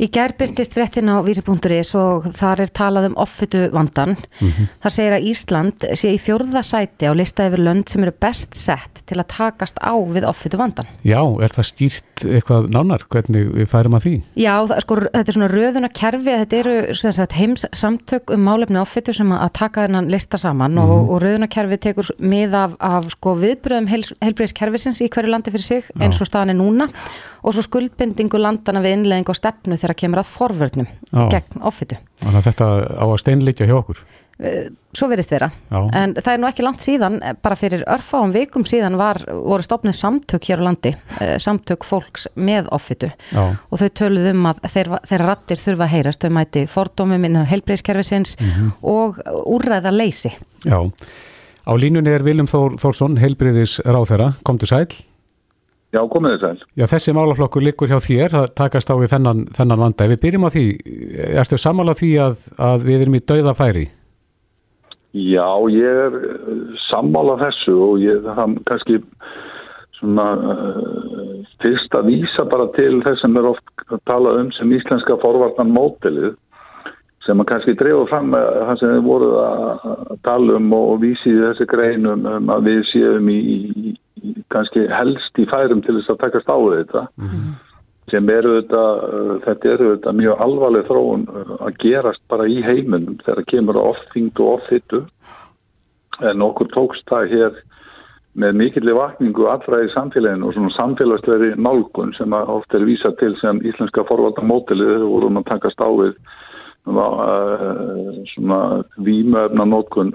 S3: Í gær byrtist fréttin á vísi.is og þar er talað um offitu vandan. Mm -hmm. Það segir að Ísland sé í fjórða sæti á lista yfir lönd sem eru best sett til að takast á við offitu vandan.
S2: Já, er það skýrt eitthvað nánar? Hvernig við færum að því?
S3: Já, það, sko, þetta er svona röðuna kerfi, þetta eru sagt, heims samtök um málefni offitu sem að taka þennan lista saman mm -hmm. og, og röðuna kerfi tekur mið af, af sko, viðbröðum heilbreyðskerfisins í hverju landi fyrir sig Já. eins og staðan er núna og svo skuldbindingu landana við innlegging og stefnu þegar kemur að forvörnum gegn offitu.
S2: Þannig að þetta á að steinleikja hjá okkur?
S3: Eh, svo verist vera, Já. en það er nú ekki langt síðan, bara fyrir örfáum vikum síðan var, voru stopnið samtök hér á landi, eh, samtök fólks með offitu Já. og þau töluð um að þeir, þeirra rattir þurfa að heyrast, þau mæti fordómum innan heilbreyðskerfisins mm -hmm. og úrræða leysi.
S2: Já, á línunni er Viljum Þór, Þórsson, heilbreyðis ráþæra, komdu sæl.
S11: Já, komið þess að.
S2: Já, þessi málaflokkur likur hjá þér, það takast á við þennan, þennan vanda. Ef við byrjum á því, erstu sammála því að, að við erum í dauða færi?
S11: Já, ég er sammála þessu og ég það kannski svona uh, fyrst að vísa bara til þess sem er oft að tala um sem íslenska forvartan mótilið sem að kannski drefa fram það sem við voruð að tala um og vísi þessi greinum um að við séum í, í kannski helst í færum til þess að takast á þetta. Mm -hmm. sem eru þetta, þetta eru þetta mjög alvarleg þróun að gerast bara í heiminum þegar kemur ofþyngd og ofþyttu en okkur tókst það hér með mikillir vakningu allra í samfélaginu og svona samfélagslegri nálgun sem ofta er vísa til sem íslenska forvaldarmótilið þegar vorum að takast á við svona výmöfna nótkun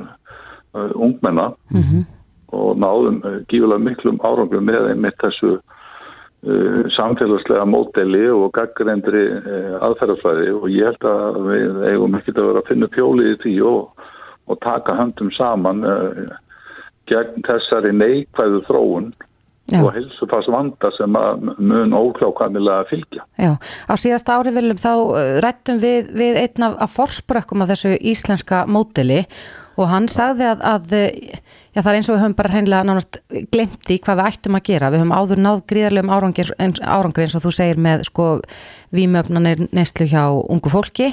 S11: ungmenna. Mm -hmm og náðum eh, gífulega miklum árangum með einmitt þessu uh, samfélagslega móteli og gaggrendri uh, eh, aðferðarflæði og ég held að við eigum ekkert að vera að finna pjólið í því og, og taka höndum saman uh, gegn þessari neikvæðu þróun Já. og helsufars vanda sem mun óklákamilega að fylgja.
S3: Já, á síðast ári viljum þá rættum við, við einn af, af forsprökkum af þessu íslenska móteli og hann sagði að, að Já, það er eins og við höfum bara hreinlega nánast glemt í hvað við ættum að gera. Við höfum áður náð gríðarlegum árangri eins, árangri eins og þú segir með sko výmöfnanir neistlu hjá ungu fólki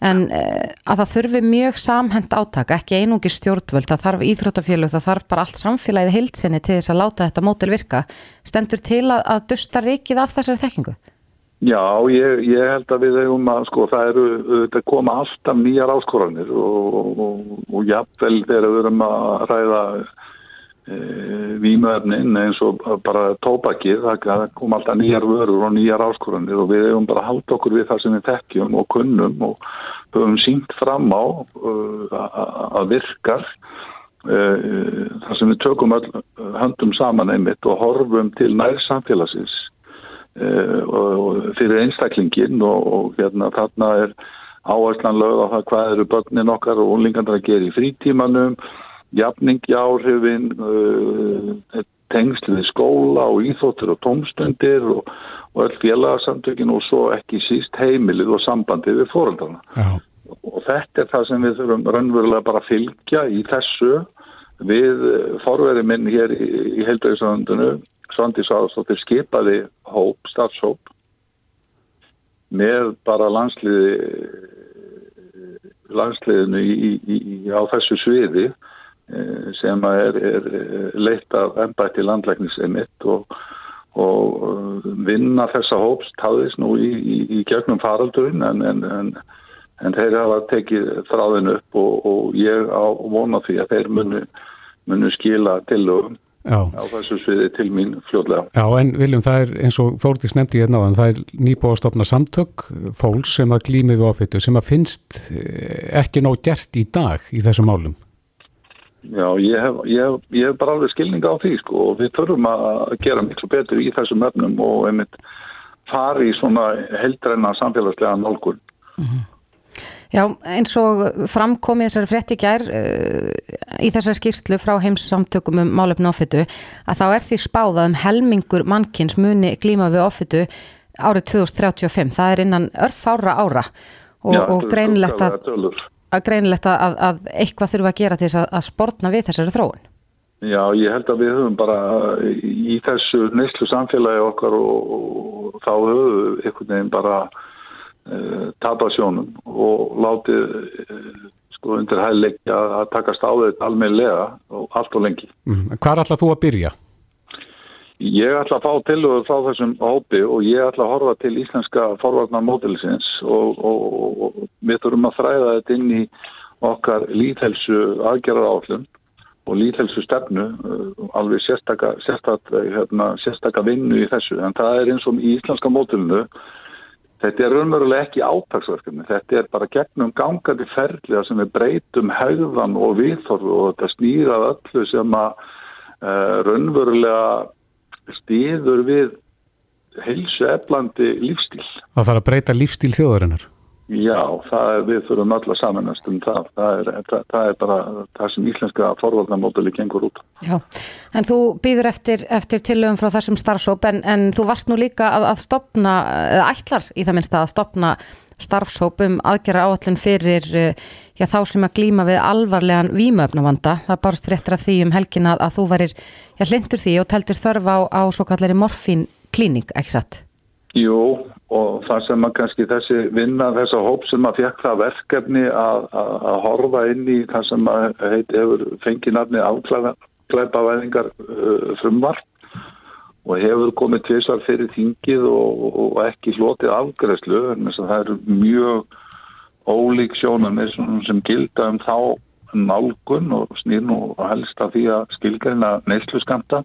S3: en eh, að það þurfi mjög samhend átaka, ekki einungi stjórnvöld, það þarf íþróttafélug, það þarf bara allt samfélagið heilsinni til þess að láta þetta mótil virka. Stendur til að, að dusta rikið af þessari þekkingu?
S11: Já, ég, ég held að við hefum að sko það eru, þetta koma alltaf nýjar áskoranir og, og, og jáfnvel þegar við erum að ræða e, vímöfnin eins og bara tópakið, það kom alltaf nýjar vörur og nýjar áskoranir og við hefum bara haldið okkur við það sem við tekjum og kunnum og höfum sínt fram á að virkar uh, þar sem við tökum höndum saman einmitt og horfum til nær samfélagsins og fyrir einstaklingin og, og hérna þarna er áherslan lög á það hvað eru börnin okkar og unlingarnir að gera í frítímanum jafningi áhrifin uh, tengsliði skóla og íþóttur og tómstundir og, og öll félagsamtökin og svo ekki síst heimilið og sambandið við fóröldarna og þetta er það sem við þurfum raunverulega bara að fylgja í þessu við forverið minn hér í, í heildauðsöndunu Svandi Sáðstóttir skipaði hóp, starfshóp með bara landsliði landsliðinu í, í, í, á þessu sviði eh, sem er, er leitt af ennbætti landlæknisemitt og, og uh, vinna þessa hóps táðis nú í gegnum faraldurinn en, en, en, en þeir hafa tekið þráðin upp og, og ég á vona því að þeir munu, munu skila tilögum
S2: Já.
S11: á þessu sviði til mín fljóðlega.
S2: Já, en Viljum, það er eins og Þórtís nefndi ég náðan, það er stopna samtök fólks sem að glými við ofittu sem að finnst eh, ekki nóg gert í dag í þessum málum.
S11: Já, ég hef, ég, hef, ég hef bara alveg skilninga á því sko og við þurfum að gera miklu betur í þessum efnum og einmitt fari í svona heldræna samfélagslega nálgun.
S3: Mm -hmm. Já, eins og framkomið þessari frétti gær uh, í þessari skýrslu frá heimssamtökum um málefni offitu að þá er því spáðað um helmingur mannkins muni glíma við offitu árið 2035. Það er innan örfára ára og,
S11: Já,
S3: og greinilegt að, að, greinilegt að, að eitthvað þurfa að gera til þess að sportna við þessari þróun.
S11: Já, ég held að við höfum bara í þessu neyslu samfélagi okkar og, og þá höfum við einhvern veginn bara tapa sjónum og látið uh, sko undir hægleikja að takast á þetta almeinlega og allt og lengi.
S2: Mm. Hvar ætlað þú að byrja?
S11: Ég ætla að fá tilögur frá þessum hópi og ég ætla að horfa til íslenska forvarnar mótilisins og, og, og við þurfum að þræða þetta inn í okkar líðhelsu aðgerðar áallum og líðhelsu stefnu, alveg sérstaka, sérstaka, hérna, sérstaka vinnu í þessu. En það er eins og í íslenska mótilinu Þetta er raunverulega ekki átagsverkefni, þetta er bara gegnum gangandi ferðlega sem við breytum haugðan og viðþorfu og þetta snýrað öllu sem að uh, raunverulega stýður við heilsu eflandi lífstíl.
S2: Það þarf að breyta lífstíl þjóðarinnar?
S11: Já, er, við þurfum öll að samanast um það. Það er, það, það er bara það sem íslenska forvaldamódeli gengur út.
S3: Já, en þú býður eftir, eftir tilögum frá þessum starfsóp en, en þú varst nú líka að, að stopna, eða ætlar í það minnst að stopna starfsóp um aðgera áallin fyrir já, þá sem að glýma við alvarlegan vímöfnavanda. Það barst fréttir af því um helgin að, að þú varir hlindur því og teltir þörf á, á svo kallari morfín klíning, ekki satt?
S11: Jú, og það sem að kannski þessi vinna þessa hóp sem að fekk það verkefni að, að, að horfa inn í það sem að heiti hefur fengið nafni afklæpavæðingar uh, frumvart og hefur komið tviðsvar fyrir þingið og, og ekki hlotið afgræslu en þess að það eru mjög ólík sjónum sem gilda um þá nálgun og snýr nú helst af því að skilgarina neyslu skamta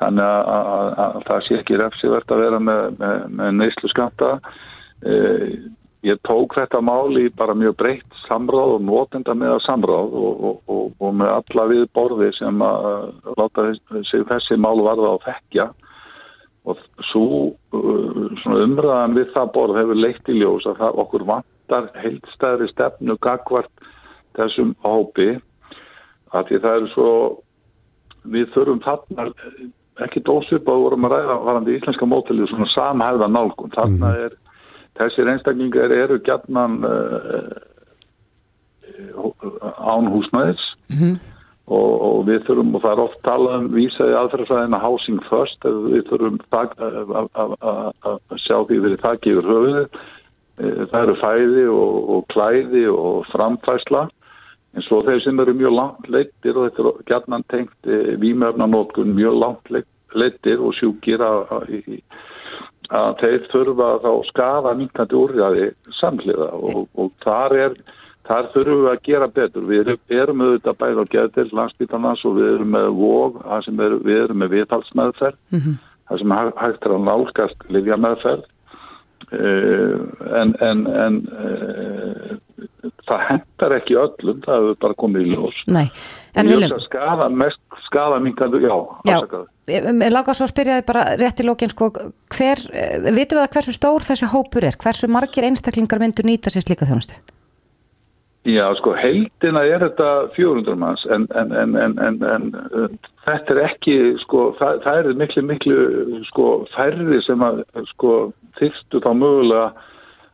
S11: þannig að, að, að það sé ekki refsivert að vera með, með, með neyslu skamta. E, ég tók þetta máli bara mjög breytt samráð og notenda með að samráð og, og, og, og með alla við borði sem að láta sig þessi mál varða á þekkja og svo umræðan við það borð hefur leitt í ljós að það okkur vantar heilstæðri stefnu gagvart þessum hópi að því það eru svo við þurfum þarna ekki dósip að vorum að ræða varandi íslenska mótilið svona samhæða nálgun. Þannig að er, þessir einstaklingar eru gætnan uh, án húsnæðis mm -hmm. og, og við þurfum, og það er oft talað um vísaði aðferðsæðina housing first, við þurfum að sjá því við það gefur höfuðið. Það eru fæði og, og klæði og framfæsla En svo þeir sem eru mjög langt leittir og þetta er gætnan tengt e, výmöfnanótkun mjög langt leittir og sjúkir að, þeir þurfa þá skafa minkandi úrræði samhliða og, og þar, er, þar þurfum við að gera betur. Við erum auðvitað bæð á geðdel landsbytarnas og við erum með vóg, er, við erum með viðhalsmeðferð, mm -hmm. það sem hægt er að nálgast livja meðferð uh, en, en, en uh, það hendar ekki öllum, það hefur bara komið í ljós.
S3: Nei, en viljum...
S11: Skada, mest skada minkandu, já,
S3: afsakaðu. Já, ég laga svo að spyrja þið bara rétt í lókin, sko, hver, vitum við að hversu stór þessi hópur er? Hversu margir einstaklingar myndur nýta sér slíka þjónustu?
S11: Já, sko, heldina er þetta 400 manns, en, en, en, en þetta er ekki, sko, það, það er miklu, miklu, sko, færri sem að, sko, þyrstu þá mögulega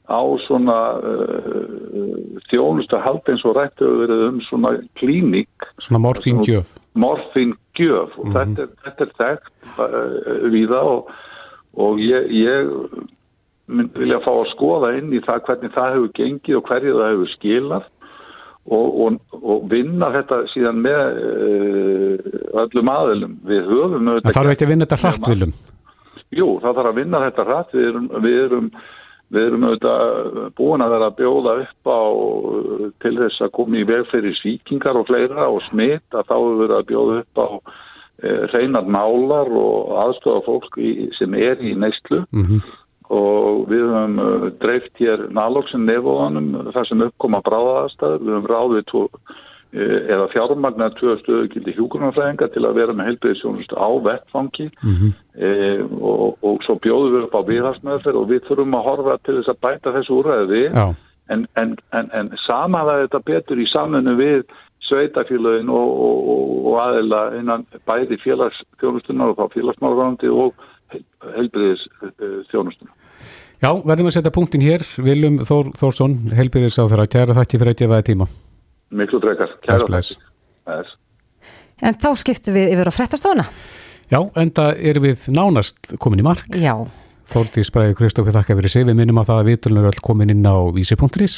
S11: á svona uh, þjónustu hald eins og rættu verið um svona klínik
S2: svona morfingjöf
S11: morfingjöf og mm -hmm. þetta, er, þetta þekkt uh, við það og, og ég, ég vilja fá að skoða inn í það hvernig það hefur gengið og hverju það hefur skilað og, og, og vinna þetta síðan með uh, öllum aðilum. Við höfum.
S2: Það þarf ekki að vinna þetta hratt, Vilum?
S11: Jú, það þarf að vinna þetta hratt. Við erum, við erum, við erum auðvitað búin að vera að bjóða upp á til þess að koma í veg fyrir svíkingar og fleira og smitt að þá hefur verið að bjóða upp á uh, reynar nálar og aðstofa fólk í, sem er í neistlu. Mm -hmm og við höfum uh, dreift hér nálóksin nefóðanum þar sem uppkoma bráðaðastæður, við höfum ráðið uh, eða fjármagnar tvö stöðugildi hjúgrunarfræðinga til að vera með heilbæðisjónustu á vettfangi mm -hmm. e, og, og svo bjóðum við upp á viðharsmeðferð og við þurfum að horfa til þess að bæta þessu úræði en, en, en, en samaða þetta betur í saminu við sveitafélagin og, og, og aðeila innan bæði félagsfjónustunar og þá félagsmálvarandi og helbriðis þjónustuna.
S2: Já, verðum að setja punktin hér. Viljum Þór, Þórsson, þeirra. Kæra þakki fyrir að gefa það tíma.
S11: Miklu drekar. Kæra þakki.
S3: En þá skiptum við yfir á frettastofuna.
S2: Já, enda er við nánast komin í mark.
S3: Já.
S2: Þórtís Bræði Kristófi þakka fyrir sig. Við minnum að það að viðtölunur er all komin inn á vísi.is.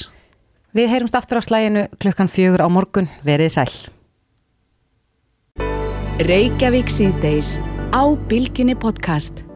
S3: Við heyrumst aftur á slæginu klukkan fjögur á morgun. Verið sæl.
S1: Reykjavík síðdeis á Bilginni podcast.